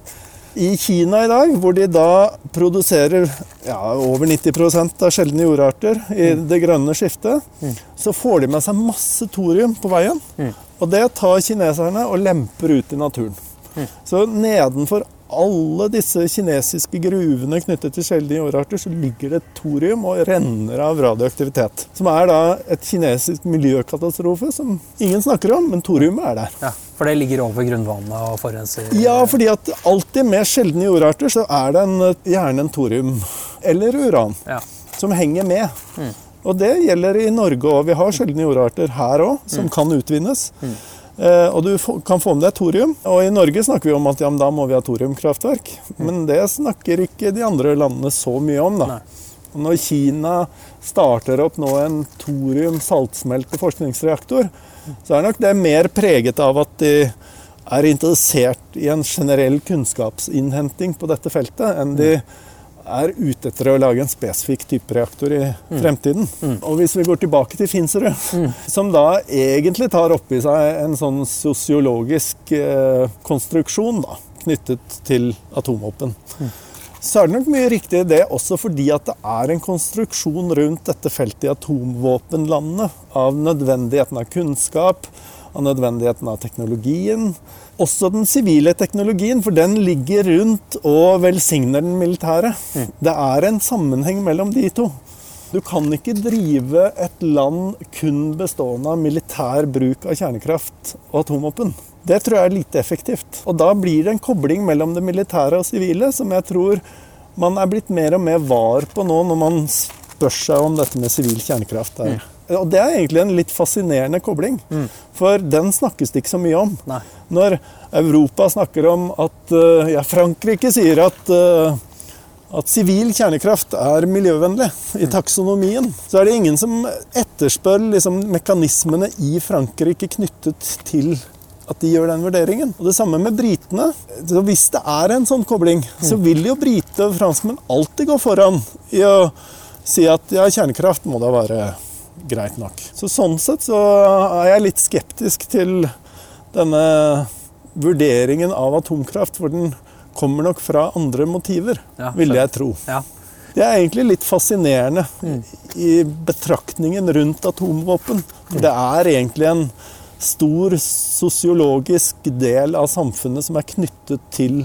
i Kina i dag, hvor de da produserer ja, over 90% av sjeldne jordarter i mm. det grønne skiftet, mm. så får de med seg masse thorium på veien. Mm. Og det tar kineserne og lemper ut i naturen. Mm. Så nedenfor alle disse kinesiske gruvene knyttet til sjeldne jordarter, så ligger det thorium og renner av radioaktivitet. Som er da et kinesisk miljøkatastrofe som ingen snakker om, men thoriumet er der. Ja, For det ligger over grunnvannet og forurenser Ja, fordi at alltid med sjeldne jordarter så er det en, gjerne en thorium eller uran ja. som henger med. Mm. Og det gjelder i Norge òg. Vi har sjeldne jordarter her òg som mm. kan utvinnes. Mm. Eh, og du kan få med deg thorium. Og i Norge snakker vi om at ja, da må vi ha thoriumkraftverk. Mm. Men det snakker ikke de andre landene så mye om. da. Og når Kina starter opp nå en thorium-saltsmelte forskningsreaktor, så er nok det mer preget av at de er interessert i en generell kunnskapsinnhenting på dette feltet, enn de er ute etter å lage en spesifikk type reaktor i mm. fremtiden. Mm. Og hvis vi går tilbake til Finserud, mm. som da egentlig tar oppi seg en sånn sosiologisk eh, konstruksjon da, knyttet til atomvåpen, mm. så er det nok mye riktig i det også fordi at det er en konstruksjon rundt dette feltet i atomvåpenlandene av nødvendigheten av kunnskap, av nødvendigheten av teknologien også den sivile teknologien, for den ligger rundt og velsigner den militære. Mm. Det er en sammenheng mellom de to. Du kan ikke drive et land kun bestående av militær bruk av kjernekraft og atomvåpen. Det tror jeg er lite effektivt. Og da blir det en kobling mellom det militære og sivile som jeg tror man er blitt mer og mer var på nå når man spør seg om dette med sivil kjernekraft er mm Og det er egentlig en litt fascinerende kobling. Mm. For den snakkes det ikke så mye om. Nei. Når Europa snakker om at ja, Frankrike sier at at sivil kjernekraft er miljøvennlig i taksonomien, så er det ingen som etterspør liksom, mekanismene i Frankrike knyttet til at de gjør den vurderingen. Og Det samme med britene. Så Hvis det er en sånn kobling, så vil jo briter og franskmenn alltid gå foran i å si at ja, kjernekraft må da være greit nok. Så Sånn sett så er jeg litt skeptisk til denne vurderingen av atomkraft, for den kommer nok fra andre motiver, ja, vil jeg tro. Ja. Det er egentlig litt fascinerende mm. i betraktningen rundt atomvåpen. For det er egentlig en stor sosiologisk del av samfunnet som er knyttet til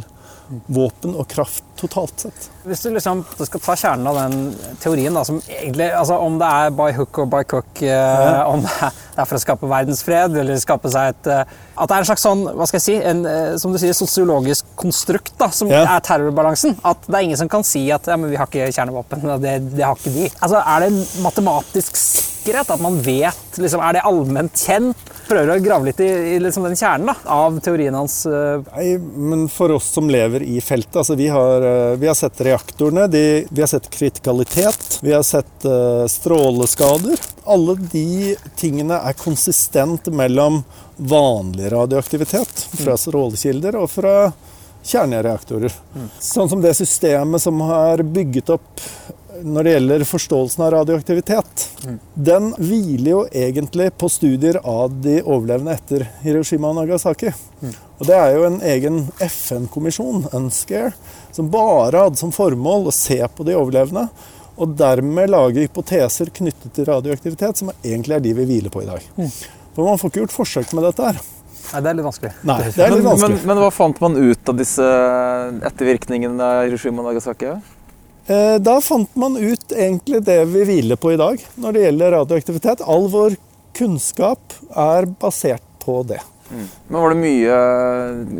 våpen og kraft totalt sett. Hvis du liksom skal ta kjernen av den teorien, da, som egentlig, altså om det er by hook or by cook, eh, ja. om det er for å skape verdensfred eller skape seg et eh, At det er en slags sånn, hva skal jeg si, en, eh, som du sier, sosiologisk konstrukt da, som ja. er terrorbalansen. At det er ingen som kan si at ja, men vi har ikke kjernevåpen. Det, det har ikke vi. Altså, Er det matematisk sikkerhet? At man vet liksom, Er det allment kjent? Prøver å grave litt i, i liksom den kjernen da, av teorien hans. Nei, men for oss som lever i feltet altså vi har Eh, vi har sett reaktorene, de, vi har sett kritikalitet, vi har sett uh, stråleskader. Alle de tingene er konsistent mellom vanlig radioaktivitet fra mm. strålekilder og fra kjernereaktorer. Mm. Sånn som det systemet som har bygget opp når det gjelder forståelsen av radioaktivitet, mm. den hviler jo egentlig på studier av de overlevende etter Hiroshima og Nagasaki. Mm. Og Det er jo en egen FN-kommisjon, UNSCARE, som bare hadde som formål å se på de overlevende, og dermed lage hypoteser knyttet til radioaktivitet, som egentlig er de vi hviler på i dag. Mm. For man får ikke gjort forsøk med dette her. Nei, det er litt vanskelig. Nei, det er litt vanskelig. Men, men, men hva fant man ut av disse ettervirkningene av Hiroshima og Nagasaki? Eh, da fant man ut egentlig det vi hviler på i dag når det gjelder radioaktivitet. All vår kunnskap er basert på det. Mm. Men Var det mye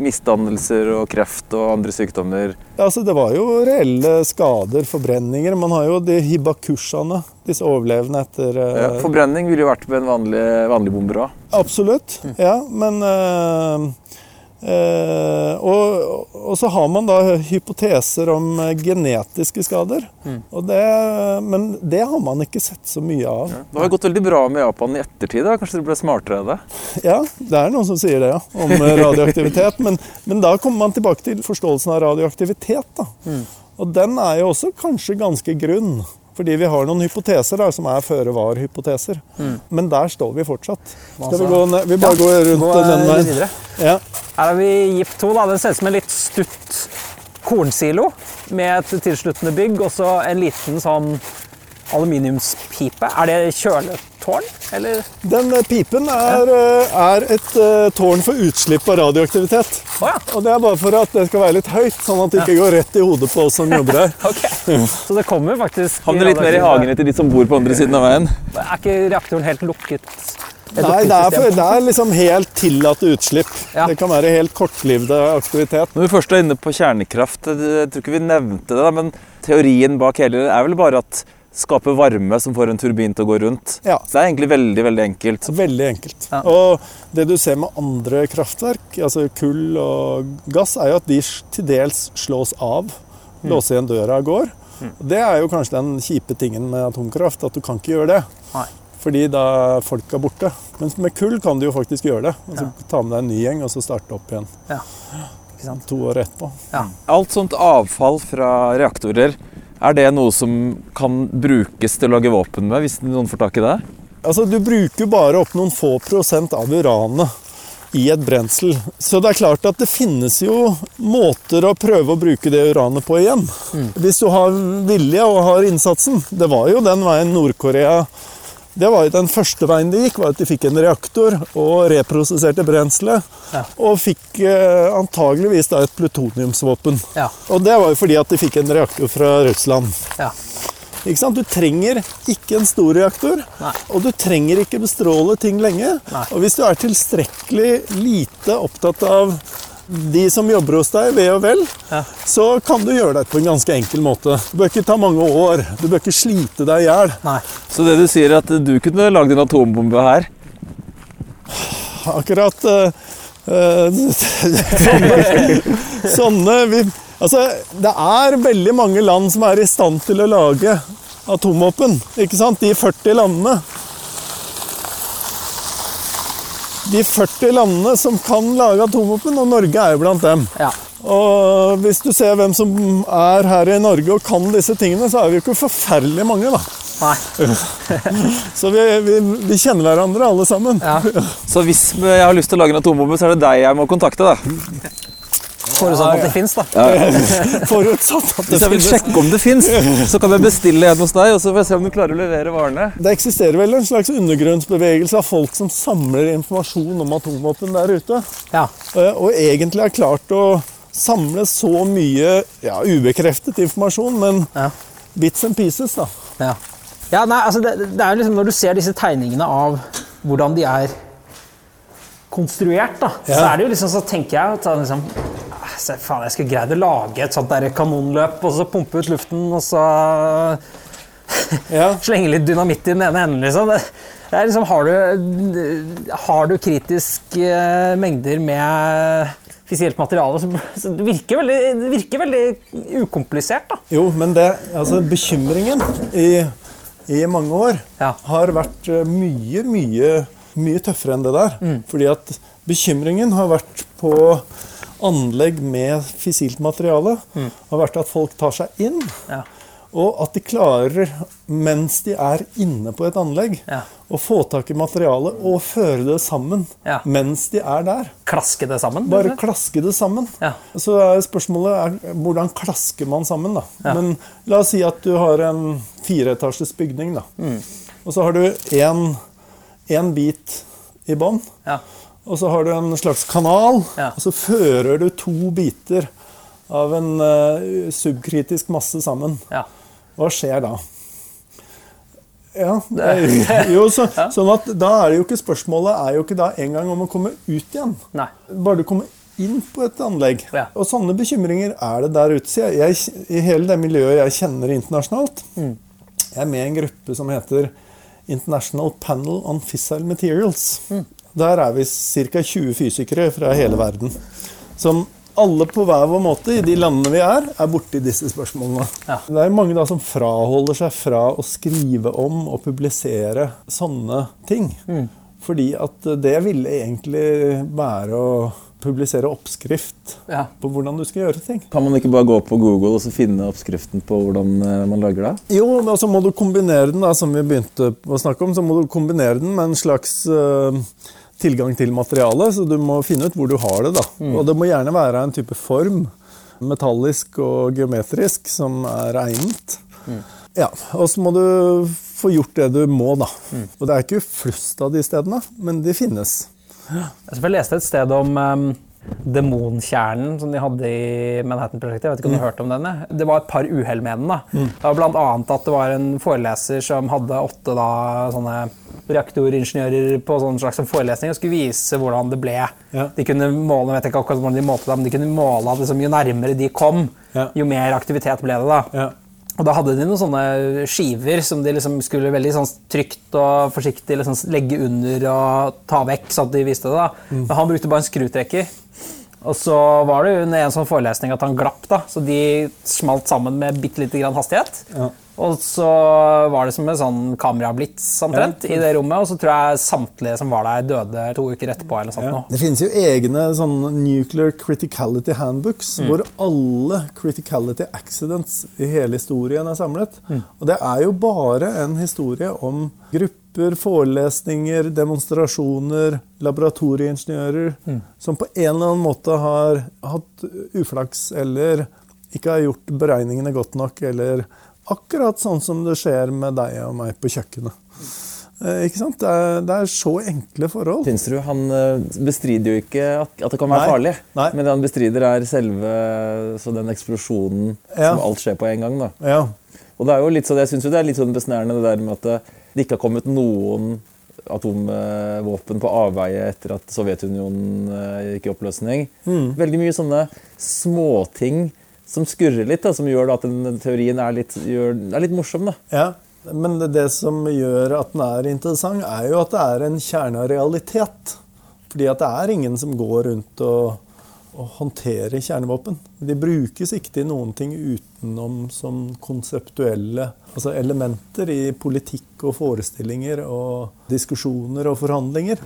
misdannelser og kreft og andre sykdommer? Ja, altså Det var jo reelle skader, forbrenninger. Man har jo de hibakushene, disse overlevende etter uh... ja, Forbrenning ville jo vært med en vanlig, vanlig bomber òg. Absolutt, mm. ja. Men Eh, og, og, så har man da hypoteser om eh, genetiske skader. Mm. Det, men det har man ikke sett så mye av. Ja. Det har gått veldig bra med Japan i ettertid. da. Kanskje dere ble smartere av det? Ja, det er noen som sier det, ja. Om eh, radioaktivitet. men, men, da kommer man tilbake til forståelsen av radioaktivitet. Mm. Og den er jo også kanskje ganske grunn. Fordi vi har noen hypoteser der som er føre var-hypoteser. Mm. Men der står vi fortsatt. Skal vi gå ned? Vi bare ja, går rundt gå den veien. Ja. Her har vi gift 2. Da. Den ser ut som en litt stutt kornsilo med et tilsluttende bygg og så en liten sånn aluminiumspipe. Er det kjøletårn, eller? Den eh, pipen er, ja. Eh, er et uh, tårn for utslipp av radioaktivitet. Oh, ja. Og det er bare for at det skal være litt høyt, sånn at det ikke ja. går rett i hodet på oss som jobber her. okay. Så det kommer faktisk Havner litt mer i hagene til de som bor på andre siden av veien. Er ikke reaktoren helt lukket? Nei, det er, for, det er, liksom helt tillatt utslipp. Ja. Det kan være helt kortlivde aktivitet. Når vi først er inne på kjernekraft, jeg tror ikke vi nevnte det, men teorien bak hele det er vel bare at skape varme som får en turbin til å gå rundt. Ja. Så det er egentlig veldig veldig enkelt. Veldig enkelt. Ja. Og det du ser med andre kraftverk, altså kull og gass, er jo at de til dels slås av. Mm. Låser igjen døra og går. Mm. Det er jo kanskje den kjipe tingen med atomkraft, at du kan ikke gjøre det. Nei. Fordi da er folka borte. Mens med kull kan du jo faktisk gjøre det. Altså, ja. Ta med deg en ny gjeng og så starte opp igjen. Ja. To år etterpå. Ja. Alt sånt avfall fra reaktorer er det noe som kan brukes til å lage våpen med, hvis noen får tak i det? Altså, Du bruker bare opp noen få prosent av uranet i et brensel. Så det er klart at det finnes jo måter å prøve å bruke det uranet på igjen. Mm. Hvis du har vilje og har innsatsen. Det var jo den veien Nord-Korea det var jo Den første veien de gikk, var at de fikk en reaktor og reprosesserte brenselet. Ja. Og fikk eh, antageligvis da et plutoniumsvåpen. Ja. Og det var jo fordi at de fikk en reaktor fra Russland. Ja. Ikke sant? Du trenger ikke en stor reaktor, Nei. og du trenger ikke bestråle ting lenge. Nei. Og hvis du er tilstrekkelig lite opptatt av de som jobber hos deg, ve og vel, ja. så kan du gjøre det på en ganske enkel måte. Du bør ikke ta mange år. Du bør ikke slite deg i hjel. Så det du sier, er at du kunne lagd en atombombe her? Akkurat uh, sånne, sånne vi, Altså, det er veldig mange land som er i stand til å lage atomvåpen. Ikke sant? De 40 landene. De 40 landene som kan lage atomvåpen, og Norge er jo blant dem. Ja. Og hvis du ser hvem som er her i Norge og kan disse tingene, så er vi jo ikke forferdelig mange, da. Nei. så vi, vi, vi, kjenner hverandre alle sammen. Ja. Så hvis jeg har lyst til å lage en atombombe, så er det deg jeg må kontakte, da? Forutsatt at det fins, da. Forutsatt at det Hvis jeg vil sjekke om det fins, så kan jeg bestille en hos deg, og så får jeg se om du klarer å levere varene. Det eksisterer vel en slags undergrunnsbevegelse av folk som samler informasjon om atomvåpen der ute. Ja. Eh, og egentlig har klart å samle så mye ja, ubekreftet informasjon, men ja. bits and pieces, da. Ja. Ja, nei, altså det, det, er liksom Når du ser disse tegningene av hvordan de er konstruert, da, ja. så er det jo liksom så tenker jeg at liksom, se, faen, jeg skulle greid å lage et sånt der kanonløp og så pumpe ut luften og så ja. slenge litt dynamitt i den ene enden, liksom. Det, er liksom har du, har du kritiske mengder med fissielt materiale, så, så det, virker veldig, det virker veldig ukomplisert, da. Jo, men det, altså bekymringen i i mange år, ja. har vært eh, mye, mye, mye tøffere enn det der. Mm. Fordi at bekymringen har vært på anlegg med fissilt materiale. Mm. har vært at folk tar seg inn. Ja. Og at de klarer, mens de er inne på et anlegg, ja. å få tak i materialet og føre det sammen ja. mens de er der. Klaske det sammen? Bare eller? klaske det sammen. Ja. Så er spørsmålet er, hvordan klasker man sammen, da. Men la oss si at du har en fireetasjes bygning, da. Mm. Og så har du én bit i bånn. Og så har du en slags kanal, og så fører du to biter av en uh, subkritisk masse sammen. Ja. Hva skjer da? Ja, er, jo, så, sånn at Da er det jo ikke spørsmålet er jo ikke da engang om å komme ut igjen. Nei. Bare du kommer inn på et anlegg. Ja. Og sånne bekymringer er det der ute. Så jeg, jeg, I hele det miljøet jeg kjenner internasjonalt mm. Jeg er med i en gruppe som heter International Panel on Fissile Materials. Mm. Der er vi ca. 20 fysikere fra hele verden som alle på hver vår måte i de landene vi er, er borti disse spørsmålene. Ja. Det er mange da som fraholder seg fra å skrive om og publisere sånne ting. Mm. Fordi at det ville egentlig være å publisere oppskrift ja. på hvordan du skal gjøre ting. Kan man ikke bare gå på Google og finne oppskriften på hvordan eh, man lager det? Jo, men så må du kombinere den da, som vi begynte å snakke om, så må du kombinere den med en slags uh, tilgang til materialet, så du må finne ut hvor du har det. da. Mm. Og det må gjerne være en type form, metallisk og geometrisk, som er egnet. Mm. Ja, Og så må du få gjort det du må, da. Mm. Og det er ikke flust av de stedene, men de finnes. Jeg leste et sted om um demonkjernen som de hadde i Manhattan-prosjektet. Jeg vet ikke om du har mm. hørt om denne? Det var et par uhell med den. da. Mm. Det var blant annet at det var en foreleser som hadde åtte da, sånne reaktoringeniører på sånn slags forelesning og skulle vise hvordan det ble. Ja. De kunne måle jeg vet ikke akkurat hvordan de målte det, men de kunne måle at liksom, jo nærmere de kom, ja. jo mer aktivitet ble det. da. Ja. Og da hadde de noen sånne skiver som de liksom skulle veldig sånn trygt og forsiktig liksom legge under og ta vekk, så at de visste det. da. Mm. Men han brukte bare en skrutrekker. Og så var det under en sånn forelesning at han glapp, da, så de smalt sammen med bitte lite grann hastighet. Ja. Og så var det som en sånn kamerablits omtrent ja. i det rommet. Og så tror jeg samtlige som var der, døde to uker etterpå. eller sånt ja. Det finnes jo egne sånn nuclear criticality handbooks mm. hvor alle criticality accidents i hele historien er samlet. Mm. Og det er jo bare en historie om grupper, forelesninger, demonstrasjoner, laboratorieingeniører mm. som på en eller annen måte har hatt uflaks eller ikke har gjort beregningene godt nok. eller Akkurat sånn som det skjer med deg og meg på kjøkkenet. Eh, ikke sant? Det er, det er, så enkle forhold. Tinsrud han eh, bestrider jo ikke at, at det kan være Nei. farlig. Nei. Men det han bestrider, er selve den eksplosjonen ja. som alt skjer på en gang. Da. Ja. Og det er jo litt sånn, Jeg syns det er litt sånn besnærende det der med at det, ikke har kommet noen atomvåpen på avveie etter at Sovjetunionen eh, gikk i oppløsning. Mm. Veldig mye sånne småting som skurrer litt, da, som gjør at den teorien er litt, gjør, er litt morsom. Da. Ja, men det som gjør at den er interessant, er jo at det er en kjerne av realitet. Fordi at det er ingen som går rundt og og håndterer kjernevåpen. De brukes ikke til noen ting utenom som konseptuelle altså elementer i politikk og forestillinger og diskusjoner og forhandlinger.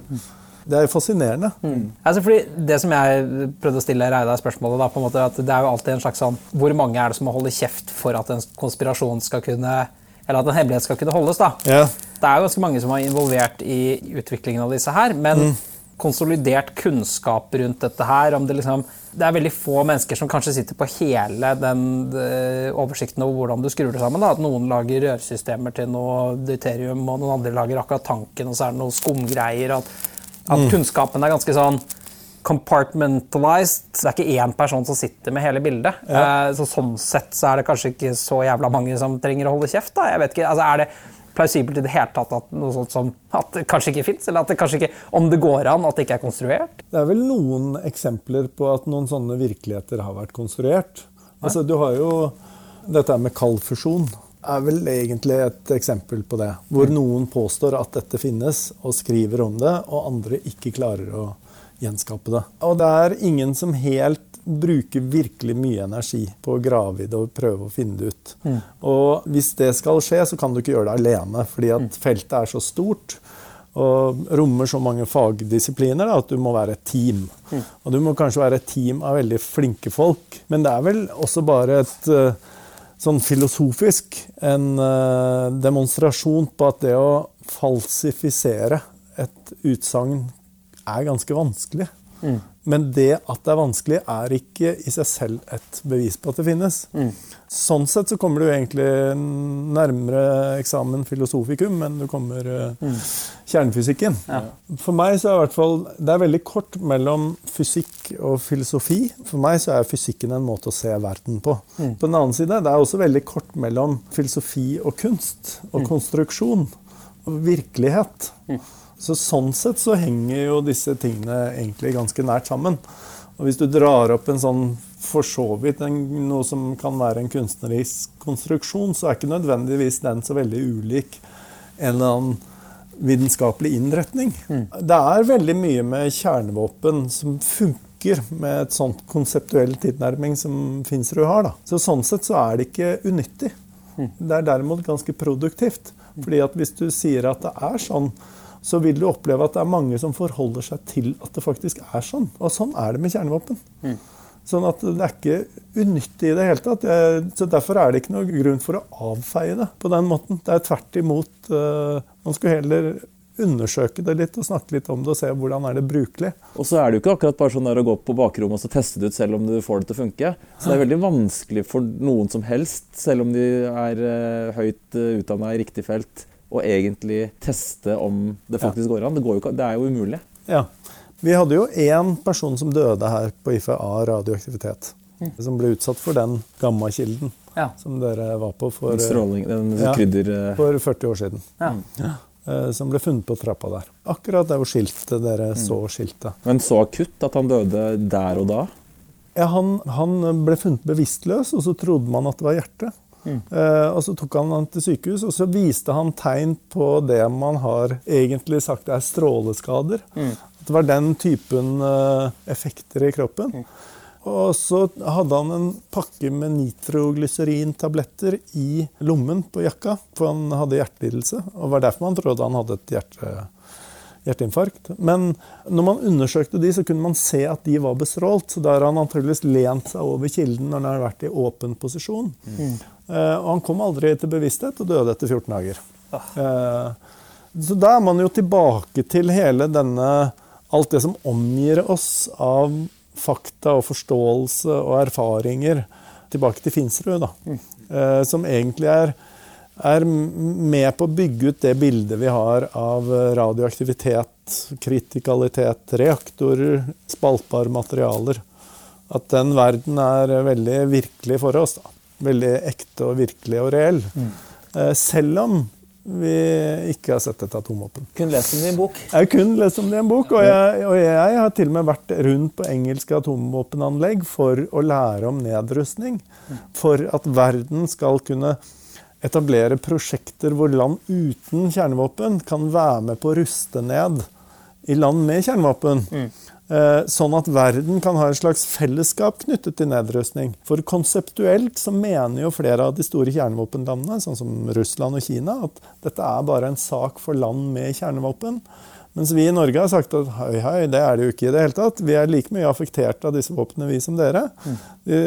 Det er fascinerende. Mm. Altså fordi Det som jeg prøvde å stille Reidar spørsmålet da, på en måte, at det er jo alltid en slags sånn Hvor mange er det som må holde kjeft for at en konspirasjon skal kunne eller at en hemmelighet skal kunne holdes? da? Ja. Det er jo ganske mange som er involvert i utviklingen av disse her. men mm konsolidert kunnskap rundt dette her. om det liksom det er veldig få mennesker som kanskje sitter på hele den oversikten over hvordan du skrur det sammen. Da. At noen lager rørsystemer til noe deuterium, og noen andre lager akkurat tanken, og så er det noe skumgreier. At, at mm. kunnskapen er ganske sånn compartmentalized. Det er ikke én person som sitter med hele bildet. Ja. Eh, så sånn sett så er det kanskje ikke så jævla mange som trenger å holde kjeft. Da. Jeg vet ikke, altså er det plausibelt i det hele tatt at noe sånt som at det kanskje ikke fins? Eller at det kanskje ikke, om det går an, at det ikke er konstruert? Det er vel noen eksempler på at noen sånne virkeligheter har vært konstruert. Altså, du har jo dette med kaldfusjon er vel egentlig et eksempel på det. Hvor mm. noen påstår at dette finnes, og skriver om det, og andre ikke klarer å gjenskape det. Og det er ingen som helt bruker virkelig mye energi på å grave i det og prøve å finne det ut. Mm. Og hvis det skal skje, så kan du ikke gjøre det alene, fordi at mm. feltet er så stort og rommer så mange fagdisipliner da, at du må være et team. Mm. Og du må kanskje være et team av veldig flinke folk, men det er vel også bare et uh, sånn filosofisk en uh, demonstrasjon på at det å falsifisere et utsagn er ganske vanskelig. Mm. Men det at det er vanskelig, er ikke i seg selv et bevis på at det finnes. Mm. Sånn sett så kommer du egentlig nærmere eksamen filosofikum enn du kommer mm. kjernefysikken. Ja. For meg så er det, hvert fall, det er veldig kort mellom fysikk og filosofi. For meg så er fysikken en måte å se verden på. På den annen side, det er også veldig kort mellom filosofi og kunst. Og mm. konstruksjon. Og virkelighet. Mm. Så Sånn sett så henger jo disse tingene egentlig ganske nært sammen. Og Hvis du drar opp en sånn for så vidt en, noe som kan være en kunstnerisk konstruksjon, så er ikke nødvendigvis den så veldig ulik en eller annen vitenskapelig innretning. Mm. Det er veldig mye med kjernevåpen som funker med et sånt konseptuell tilnærming som Finsrud har. Da. Så Sånn sett så er det ikke unyttig. Mm. Det er derimot ganske produktivt. Fordi at hvis du sier at det er sånn, så vil du oppleve at det er mange som forholder seg til at det faktisk er sånn. Og sånn er det med kjernevåpen. Mm. Sånn at det er ikke unyttig i det hele tatt. Så Derfor er det ikke noe grunn for å avfeie det på den måten. Det er tvert imot uh, Man skulle heller undersøke det litt og snakke litt om det og se hvordan er det brukelig. Og så er det jo ikke akkurat bare sånn der å gå på bakrommet og teste det ut selv om du får det til å funke. Så det er veldig vanskelig for noen som helst, selv om de er uh, høyt uh, utdanna i riktig felt, å egentlig teste om det faktisk ja. går an. Det, går jo, det, er jo umulig. Ja. Vi hadde jo én person som døde her på IFA radioaktivitet. Mm. Som ble utsatt for den gammakilden ja. som dere var på for, Stråling, den. Ja, for 40 år siden. Ja. Eh, som ble funnet på trappa der. Akkurat der hvor skiltet dere mm. så skiltet. Men så akutt at han døde der og da? Ja, han, han ble funnet bevisstløs, og så trodde man at det var hjertet. Mm. Uh, og Så tok han han til sykehus, og så viste han tegn på det man har egentlig sagt er stråleskader. Mm. At det var den typen uh, effekter i kroppen. Mm. Og så hadde han en pakke med nitroglyserin-tabletter i lommen på jakka, for han hadde hjertelidelse. Og var derfor man trodde han hadde et hjerte hjerteinfarkt. Men når man undersøkte de, så kunne man se at de var bestrålt. Så da har han antakeligvis lent seg over kilden når han har vært i åpen posisjon. Mm. Uh, og han kom aldri til bevissthet og døde etter 14 dager. Uh, så da er man jo tilbake til hele denne Alt det som omgir oss av fakta og forståelse og erfaringer. Tilbake til Finsrud, da. Mm. Uh, som egentlig er er med på å bygge ut det bildet vi har av radioaktivitet, kritikalitet, reaktorer, spaltbare materialer. At den verden er veldig virkelig for oss. Da. Veldig ekte og virkelig og reell. Mm. Eh, selv om vi ikke har sett et atomvåpen. Kun lest om det i en bok? Jeg kun lest om det i en bok, og jeg, og jeg har til og med vært rundt på engelske atomvåpenanlegg for å lære om nedrustning. For at verden skal kunne etablere prosjekter hvor land uten kjernevåpen kan være med på å ruste ned i land med kjernevåpen. Mm. Eh, sånn at verden kan ha et slags fellesskap knyttet til nedrustning. For konseptuelt så mener jo flere av de store kjernevåpenlandene, sånn som Russland og Kina, at dette er bare en sak for land med kjernevåpen. Mens vi i Norge har sagt at hei, hei, det er det jo ikke i det hele tatt. Vi er like mye affektert av disse våpnene, vi som dere. De,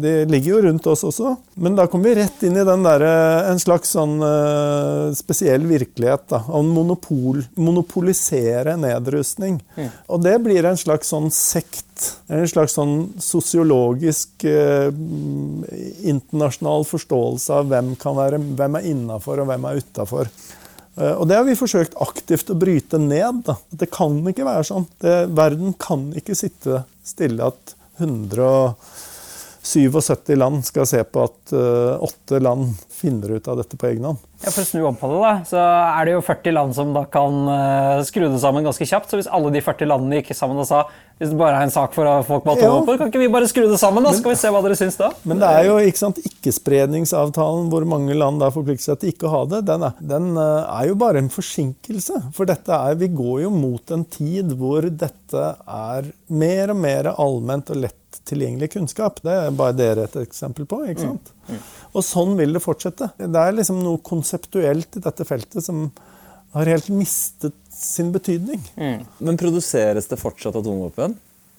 de, ligger jo rundt oss også. Men da kommer vi rett inn i den der, eh, en slags sånn uh, spesiell virkelighet. da, Å monopol, monopolisere nedrustning. Mm. Og det blir en slags sånn sekt. En slags sånn sosiologisk uh, internasjonal forståelse av hvem, kan være, hvem er innafor og hvem er utafor. Eh, og det har vi forsøkt aktivt å bryte ned. Da. Det kan ikke være sånn. Det, verden kan ikke sitte stille at 177 land skal se på at uh, åtte land finner ut av dette på egen hånd. Ja, For å snu om på det, da, så er det jo 40 land som da kan uh, skru det sammen ganske kjapt. Så hvis alle de 40 landene gikk sammen og sa hvis det bare er en sak for folk med atomvåpen, ja. kan ikke vi bare skru det sammen? da? Skal vi se hva dere syns da? Men det er jo ikke sant, ikkespredningsavtalen hvor mange land da forplikter seg til ikke å ha det. Den er, den eh, er, jo bare en forsinkelse. For dette er, vi går jo mot en tid hvor dette er mer og mer allment og lett tilgjengelig kunnskap. Det er bare dere et eksempel på. ikke sant? Mm. Mm. Og sånn vil det fortsette. Det er liksom noe konseptuelt i dette feltet som har helt mistet sin betydning. Mm. Men produseres det fortsatt atomvåpen?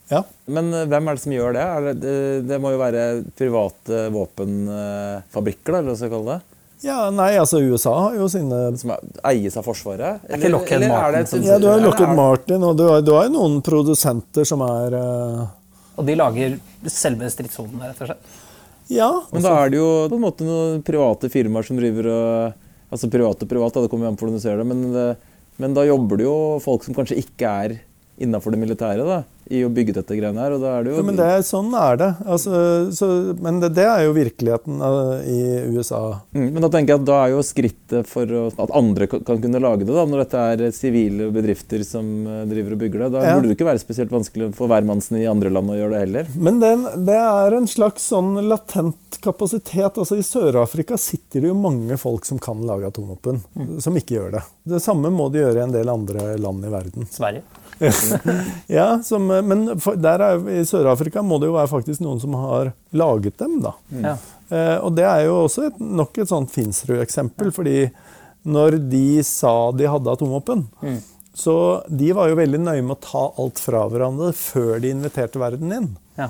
Ja. Men eh, hvem er det som gjør det? Det, det, må jo være private våpenfabrikker, eller hva skal vi kalle det? Ja, nei, altså USA har jo sine Som eies av Forsvaret? Eller, er ikke Lockheed Martin? Ja, du har Lockheed Martin, og du har, du har noen produsenter som er uh... Og de lager selve stridshodene, rett og slett? Ja. Men da er det jo på en måte noen private firmaer som driver og Altså private og private, det kommer an på hvordan du ser det. Men, men da jobber det jo folk som kanskje ikke er innafor det militære. da i å bygge dette greiene her. og da er det jo... Ja, men det er, sånn er det. Altså, så, men det, det, er jo virkeligheten uh, i USA. Mm, men da tenker jeg at da er jo skrittet for å, at andre kan, kan, kunne lage det, da, når dette er sivile bedrifter som uh, driver og bygger det, da ja. burde det ikke være spesielt vanskelig for hvermannsen i andre land å gjøre det heller. Men den, det er en slags sånn latent kapasitet. altså I Sør-Afrika sitter det jo mange folk som kan lage atomvåpen, mm. som ikke gjør det. Det samme må de gjøre i en del andre land i verden. Sverige? ja, som, men for, der er, i Sør-Afrika må det jo være faktisk noen som har laget dem. da. Mm. Ja. Eh, og det er jo også et, nok et sånt Finsrud-eksempel. fordi når de sa de hadde atomvåpen, mm. så de var jo veldig nøye med å ta alt fra hverandre før de inviterte verden inn. Ja.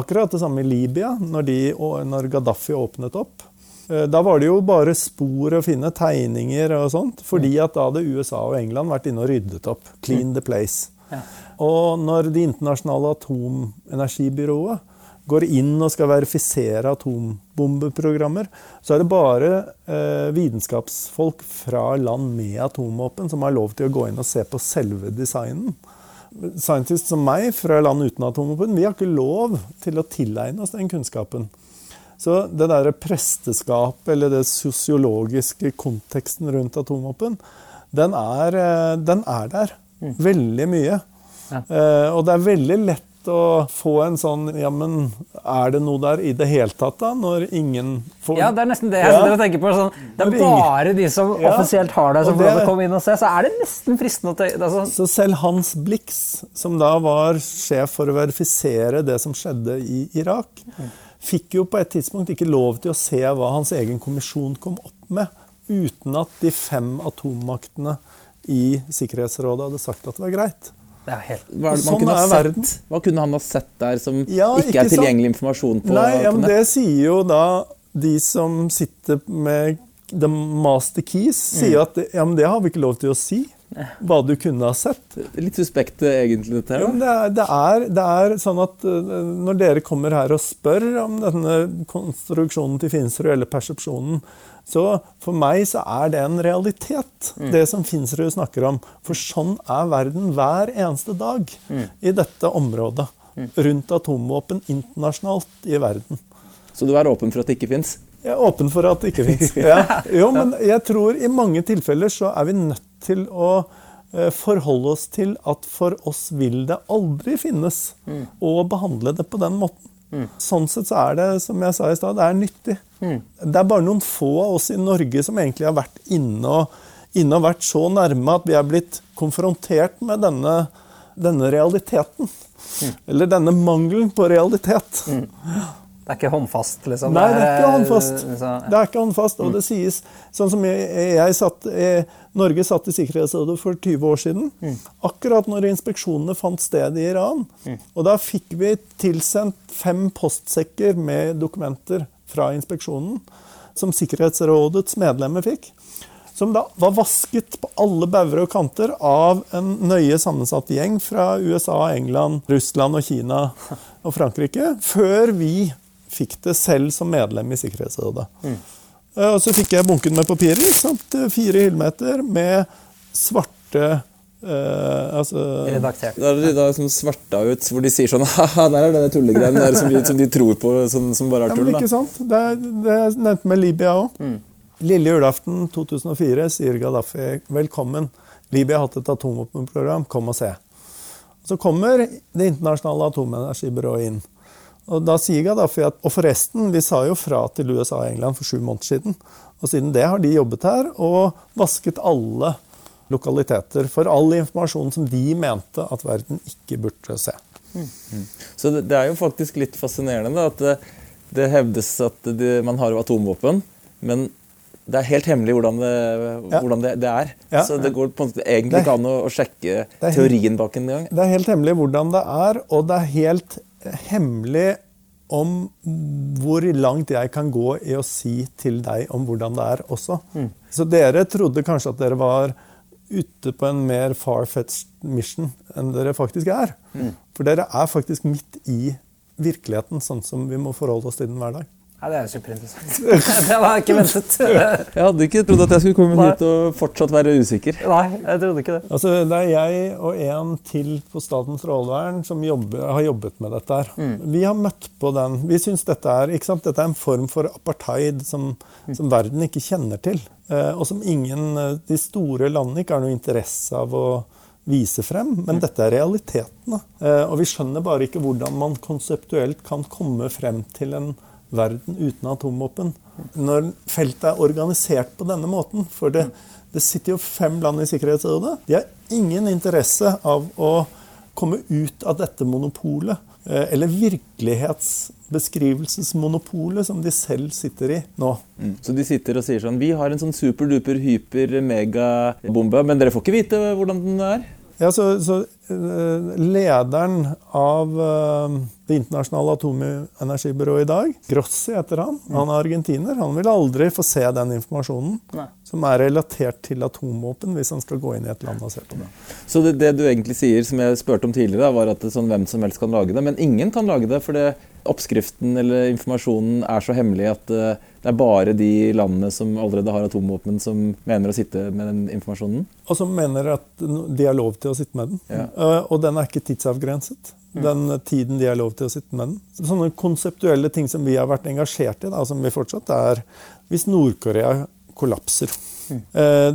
Akkurat det samme i Libya, når, de, når Gaddafi åpnet opp. Eh, da var det jo bare spor å finne, tegninger og sånt. Fordi at da hadde USA og England vært inne og ryddet opp. Clean the place. Ja. Og når Det internasjonale atomenergibyrået går inn og skal verifisere atombombeprogrammer, så er det bare eh, vitenskapsfolk fra land med atomvåpen som har lov til å gå inn og se på selve designen. Scientists som meg fra land uten atomvåpen, vi har ikke lov til å tilegne oss den kunnskapen. Så det derre presteskapet, eller det sosiologiske konteksten rundt atomvåpen, den er, eh, den er der. Mm. Veldig mye. Ja. Eh, og det er veldig lett å få en sånn Ja, men er det noe der i det hele tatt, da? Når ingen får Ja, det er nesten det jeg ja. tenker på. Sånn, det er bare de som ja. offisielt har det, som får lov til å komme inn og se. Så er det nesten fristende å tenke sånn. Så selv Hans Blix, som da var sjef for å verifisere det som skjedde i Irak, mm fikk jo på et tidspunkt ikke lov til å se hva hans egen kommisjon kom opp med, uten at de fem atommaktene i Sikkerhetsrådet hadde sagt at det var greit. Det er helt... Hva, sånn er sett, verden. Hva kunne han ha sett der som ja, ikke, ikke er tilgjengelig informasjon på? Nei, ja, men Det sier jo da de som sitter med the master keys, sier mm. at ja, men det har vi ikke lov til å si hva du kunne ha sett. Litt suspekt egentlig, dette her. Ja, det, er, det, er, det, er, sånn at uh, når dere kommer her og spør om denne konstruksjonen til Finsrud, eller persepsjonen, så for meg så er det en realitet, mm. det som Finsrud snakker om. For sånn er verden hver eneste dag mm. i dette området. Mm. Rundt atomvåpen internasjonalt i verden. Så du er åpen for at det ikke fins? Jeg er åpen for at det ikke fins. Ja. Jo, men jeg tror i mange tilfeller så er vi nødt til å eh, forholde oss til at for oss vil det aldri finnes mm. å behandle det på den måten. Mm. Sånn sett så er det, som jeg sa i stad, det er nyttig. Mm. Det er bare noen få av oss i Norge som egentlig har vært inne og, inne og vært så nærme at vi er blitt konfrontert med denne, denne realiteten. Mm. Eller denne mangelen på realitet. Mm. Det er ikke håndfast, liksom? Nei, det er ikke håndfast. Det er ikke håndfast, Og det sies Sånn som jeg, jeg satt jeg, Norge satt i Sikkerhetsrådet for 20 år siden. Mm. Akkurat når inspeksjonene fant sted i Iran. Mm. Og da fikk vi tilsendt fem postsekker med dokumenter fra inspeksjonen. Som Sikkerhetsrådets medlemmer fikk. Som da var vasket på alle bauger og kanter av en nøye sammensatt gjeng fra USA, England, Russland og Kina og Frankrike. Før vi fikk det selv som medlem i Sikkerhetsrådet. Mm. Og så fikk jeg bunken med papirer. Sant? Fire hyllemeter med svarte Uh, altså, Redaktert. Da er det da som svarta ut, hvor de sier sånn Ha-ha, der er det tullegreiene der som, som, de tror på, som, som bare er tull. Ja, men ikke sant? Det, det er nevnt med Libya òg. Mm. Lille julaften 2004 sier Gaddafi velkommen. Libya har hatt et atomvåpenprogram, kom og se. Så kommer Det internasjonale atomenergibyrået inn. Og da sier Gaddafi at Og forresten, vi sa jo fra til USA og England for sju måneder siden. Og siden det har de jobbet her og vasket alle lokaliteter for all informasjon som de mente at verden ikke burde se. Mm. Så det, det, er jo faktisk litt fascinerende da, at det, det hevdes at det, man har atomvåpen, men det er helt hemmelig hvordan det, ja. hvordan det, det er. Ja. Så det går på en måte egentlig ikke an å, å sjekke teorien bak en gang. Det er helt hemmelig hvordan det er, og det er helt hemmelig om hvor langt jeg kan gå i å si til deg om hvordan det er også. Mm. Så dere trodde kanskje at dere var ute på en mer far-fetched mission enn dere faktisk er. Mm. For dere er faktisk midt i virkeligheten, sånn som vi må forholde oss til den hver dag. Ja, Det er superinteressant. det var ikke ventet. jeg hadde ikke trodd at jeg skulle komme hit og fortsatt være usikker. Nei, jeg trodde ikke Det Altså, det er jeg og en til på Statens strålevern som jobber, har jobbet med dette. her. Mm. Vi har møtt på den. Vi syns dette er ikke sant? Dette er en form for apartheid som, mm. som verden ikke kjenner til. Eh, og som ingen, eh, de store landene ikke har noe interesse av å vise frem. Men mm. dette er realitetene. Eh, og vi skjønner bare ikke hvordan man konseptuelt kan komme frem til en verden uten atomvåpen. Når feltet er organisert på denne måten For det, det sitter jo fem land i Sikkerhetsrådet. De har ingen interesse av å komme ut av dette monopolet. Eh, eller virkelighetsbeskrivelsesmonopolet som de selv sitter i nå. Mm. Så de sitter og sier sånn Vi har en sånn superduper hyper megabombe, men dere får ikke vite hvordan den er? Ja, så, så uh, Lederen av uh, Det internasjonale atomenergibyrået i dag, Grossi heter han, mm. han er argentiner. Han vil aldri få se den informasjonen Nei. som er relatert til atomvåpen, hvis han skal gå inn i et land og se på det. Så det, det du egentlig sier, som jeg spurte om tidligere, var at sånn, hvem som helst kan lage det. Men ingen kan lage det, for det, oppskriften eller informasjonen er så hemmelig at uh, det er bare de landene som allerede har atomvåpen, som mener å sitte med den informasjonen? Og som mener at de har lov til å sitte med den. Ja. Uh, og den er ikke tidsavgrenset. Mm. Den tiden de har lov til å sitte med den. Sånne konseptuelle ting som vi har vært engasjert i, da, som vi fortsatt er Hvis Nord-Korea kollapser mm.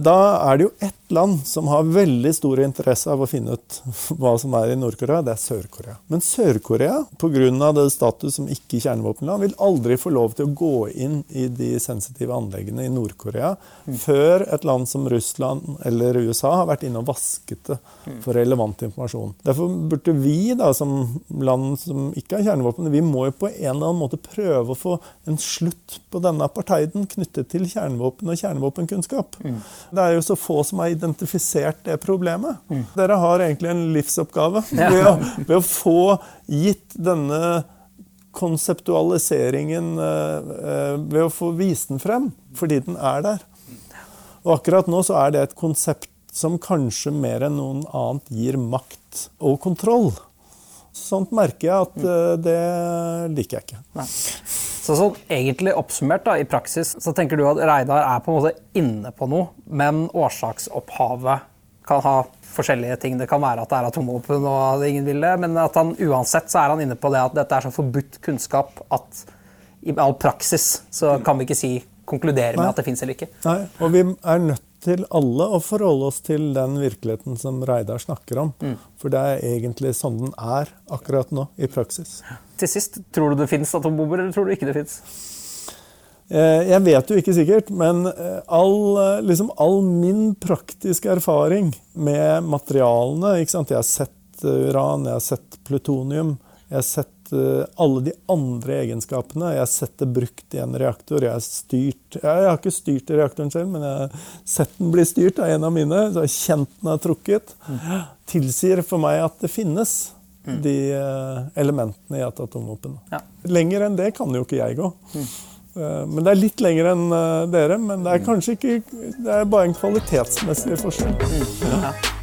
da er det jo ett land som har veldig stor interesse av å finne ut hva som er i Nord-Korea. Det er Sør-Korea. Men Sør-Korea, pga. det status som ikke-kjernevåpenland, vil aldri få lov til å gå inn i de sensitive anleggene i Nord-Korea mm. før et land som Russland eller USA har vært inne og vasket det for relevant informasjon. Derfor burde vi, da, som land som ikke har kjernevåpen, vi må jo på en eller annen måte prøve å få en slutt på denne apartheiden knyttet til kjernevåpen og kjernevåpenkunnskap. Mm. Det er jo så få som har identifisert det problemet. Mm. Dere har egentlig en livsoppgave ja. ved, å, ved, å, få gitt denne konseptualiseringen eh, ved å få vist den frem, fordi den er der. Og akkurat nå så er det et konsept som kanskje mer enn noen annet gir makt og kontroll. Sånt merker jeg at uh, det liker jeg ikke. Nei. Så sånn, egentlig oppsummert da, i praksis så tenker du at Reidar er på en måte inne på noe, men årsaksopphavet kan ha forskjellige ting. Det kan være at det er atomvåpen og at ingen vil det, men at han uansett så er han inne på det at dette er så forbudt kunnskap at i all praksis så kan vi ikke si, konkludere med at det fins eller ikke. Nei, og vi er nødt til alle å forholde oss til den virkeligheten som Reidar snakker om. Mm. For det er egentlig sånn den er akkurat nå, i praksis. Til sist, tror du det fins atombomber, eller tror du ikke det fins? Eh, jeg vet jo ikke sikkert, men eh, all, eh, liksom all min praktiske erfaring med materialene Jeg har sett uran, jeg har sett plutonium, jeg har sett alle de andre egenskapene. Jeg har sett det brukt i en reaktor. Jeg har, styrt, jeg har ikke styrt reaktoren selv, men jeg har sett den bli styrt av en av mine. Så jeg har kjent den er trukket. Tilsier for meg at det finnes, de elementene i et atomvåpen. Ja. Lenger enn det kan jo ikke jeg gå. Mm. men det er litt lenger enn eh, dere. Men det er kanskje ikke Det er bare en kvalitetsmessig forskjell.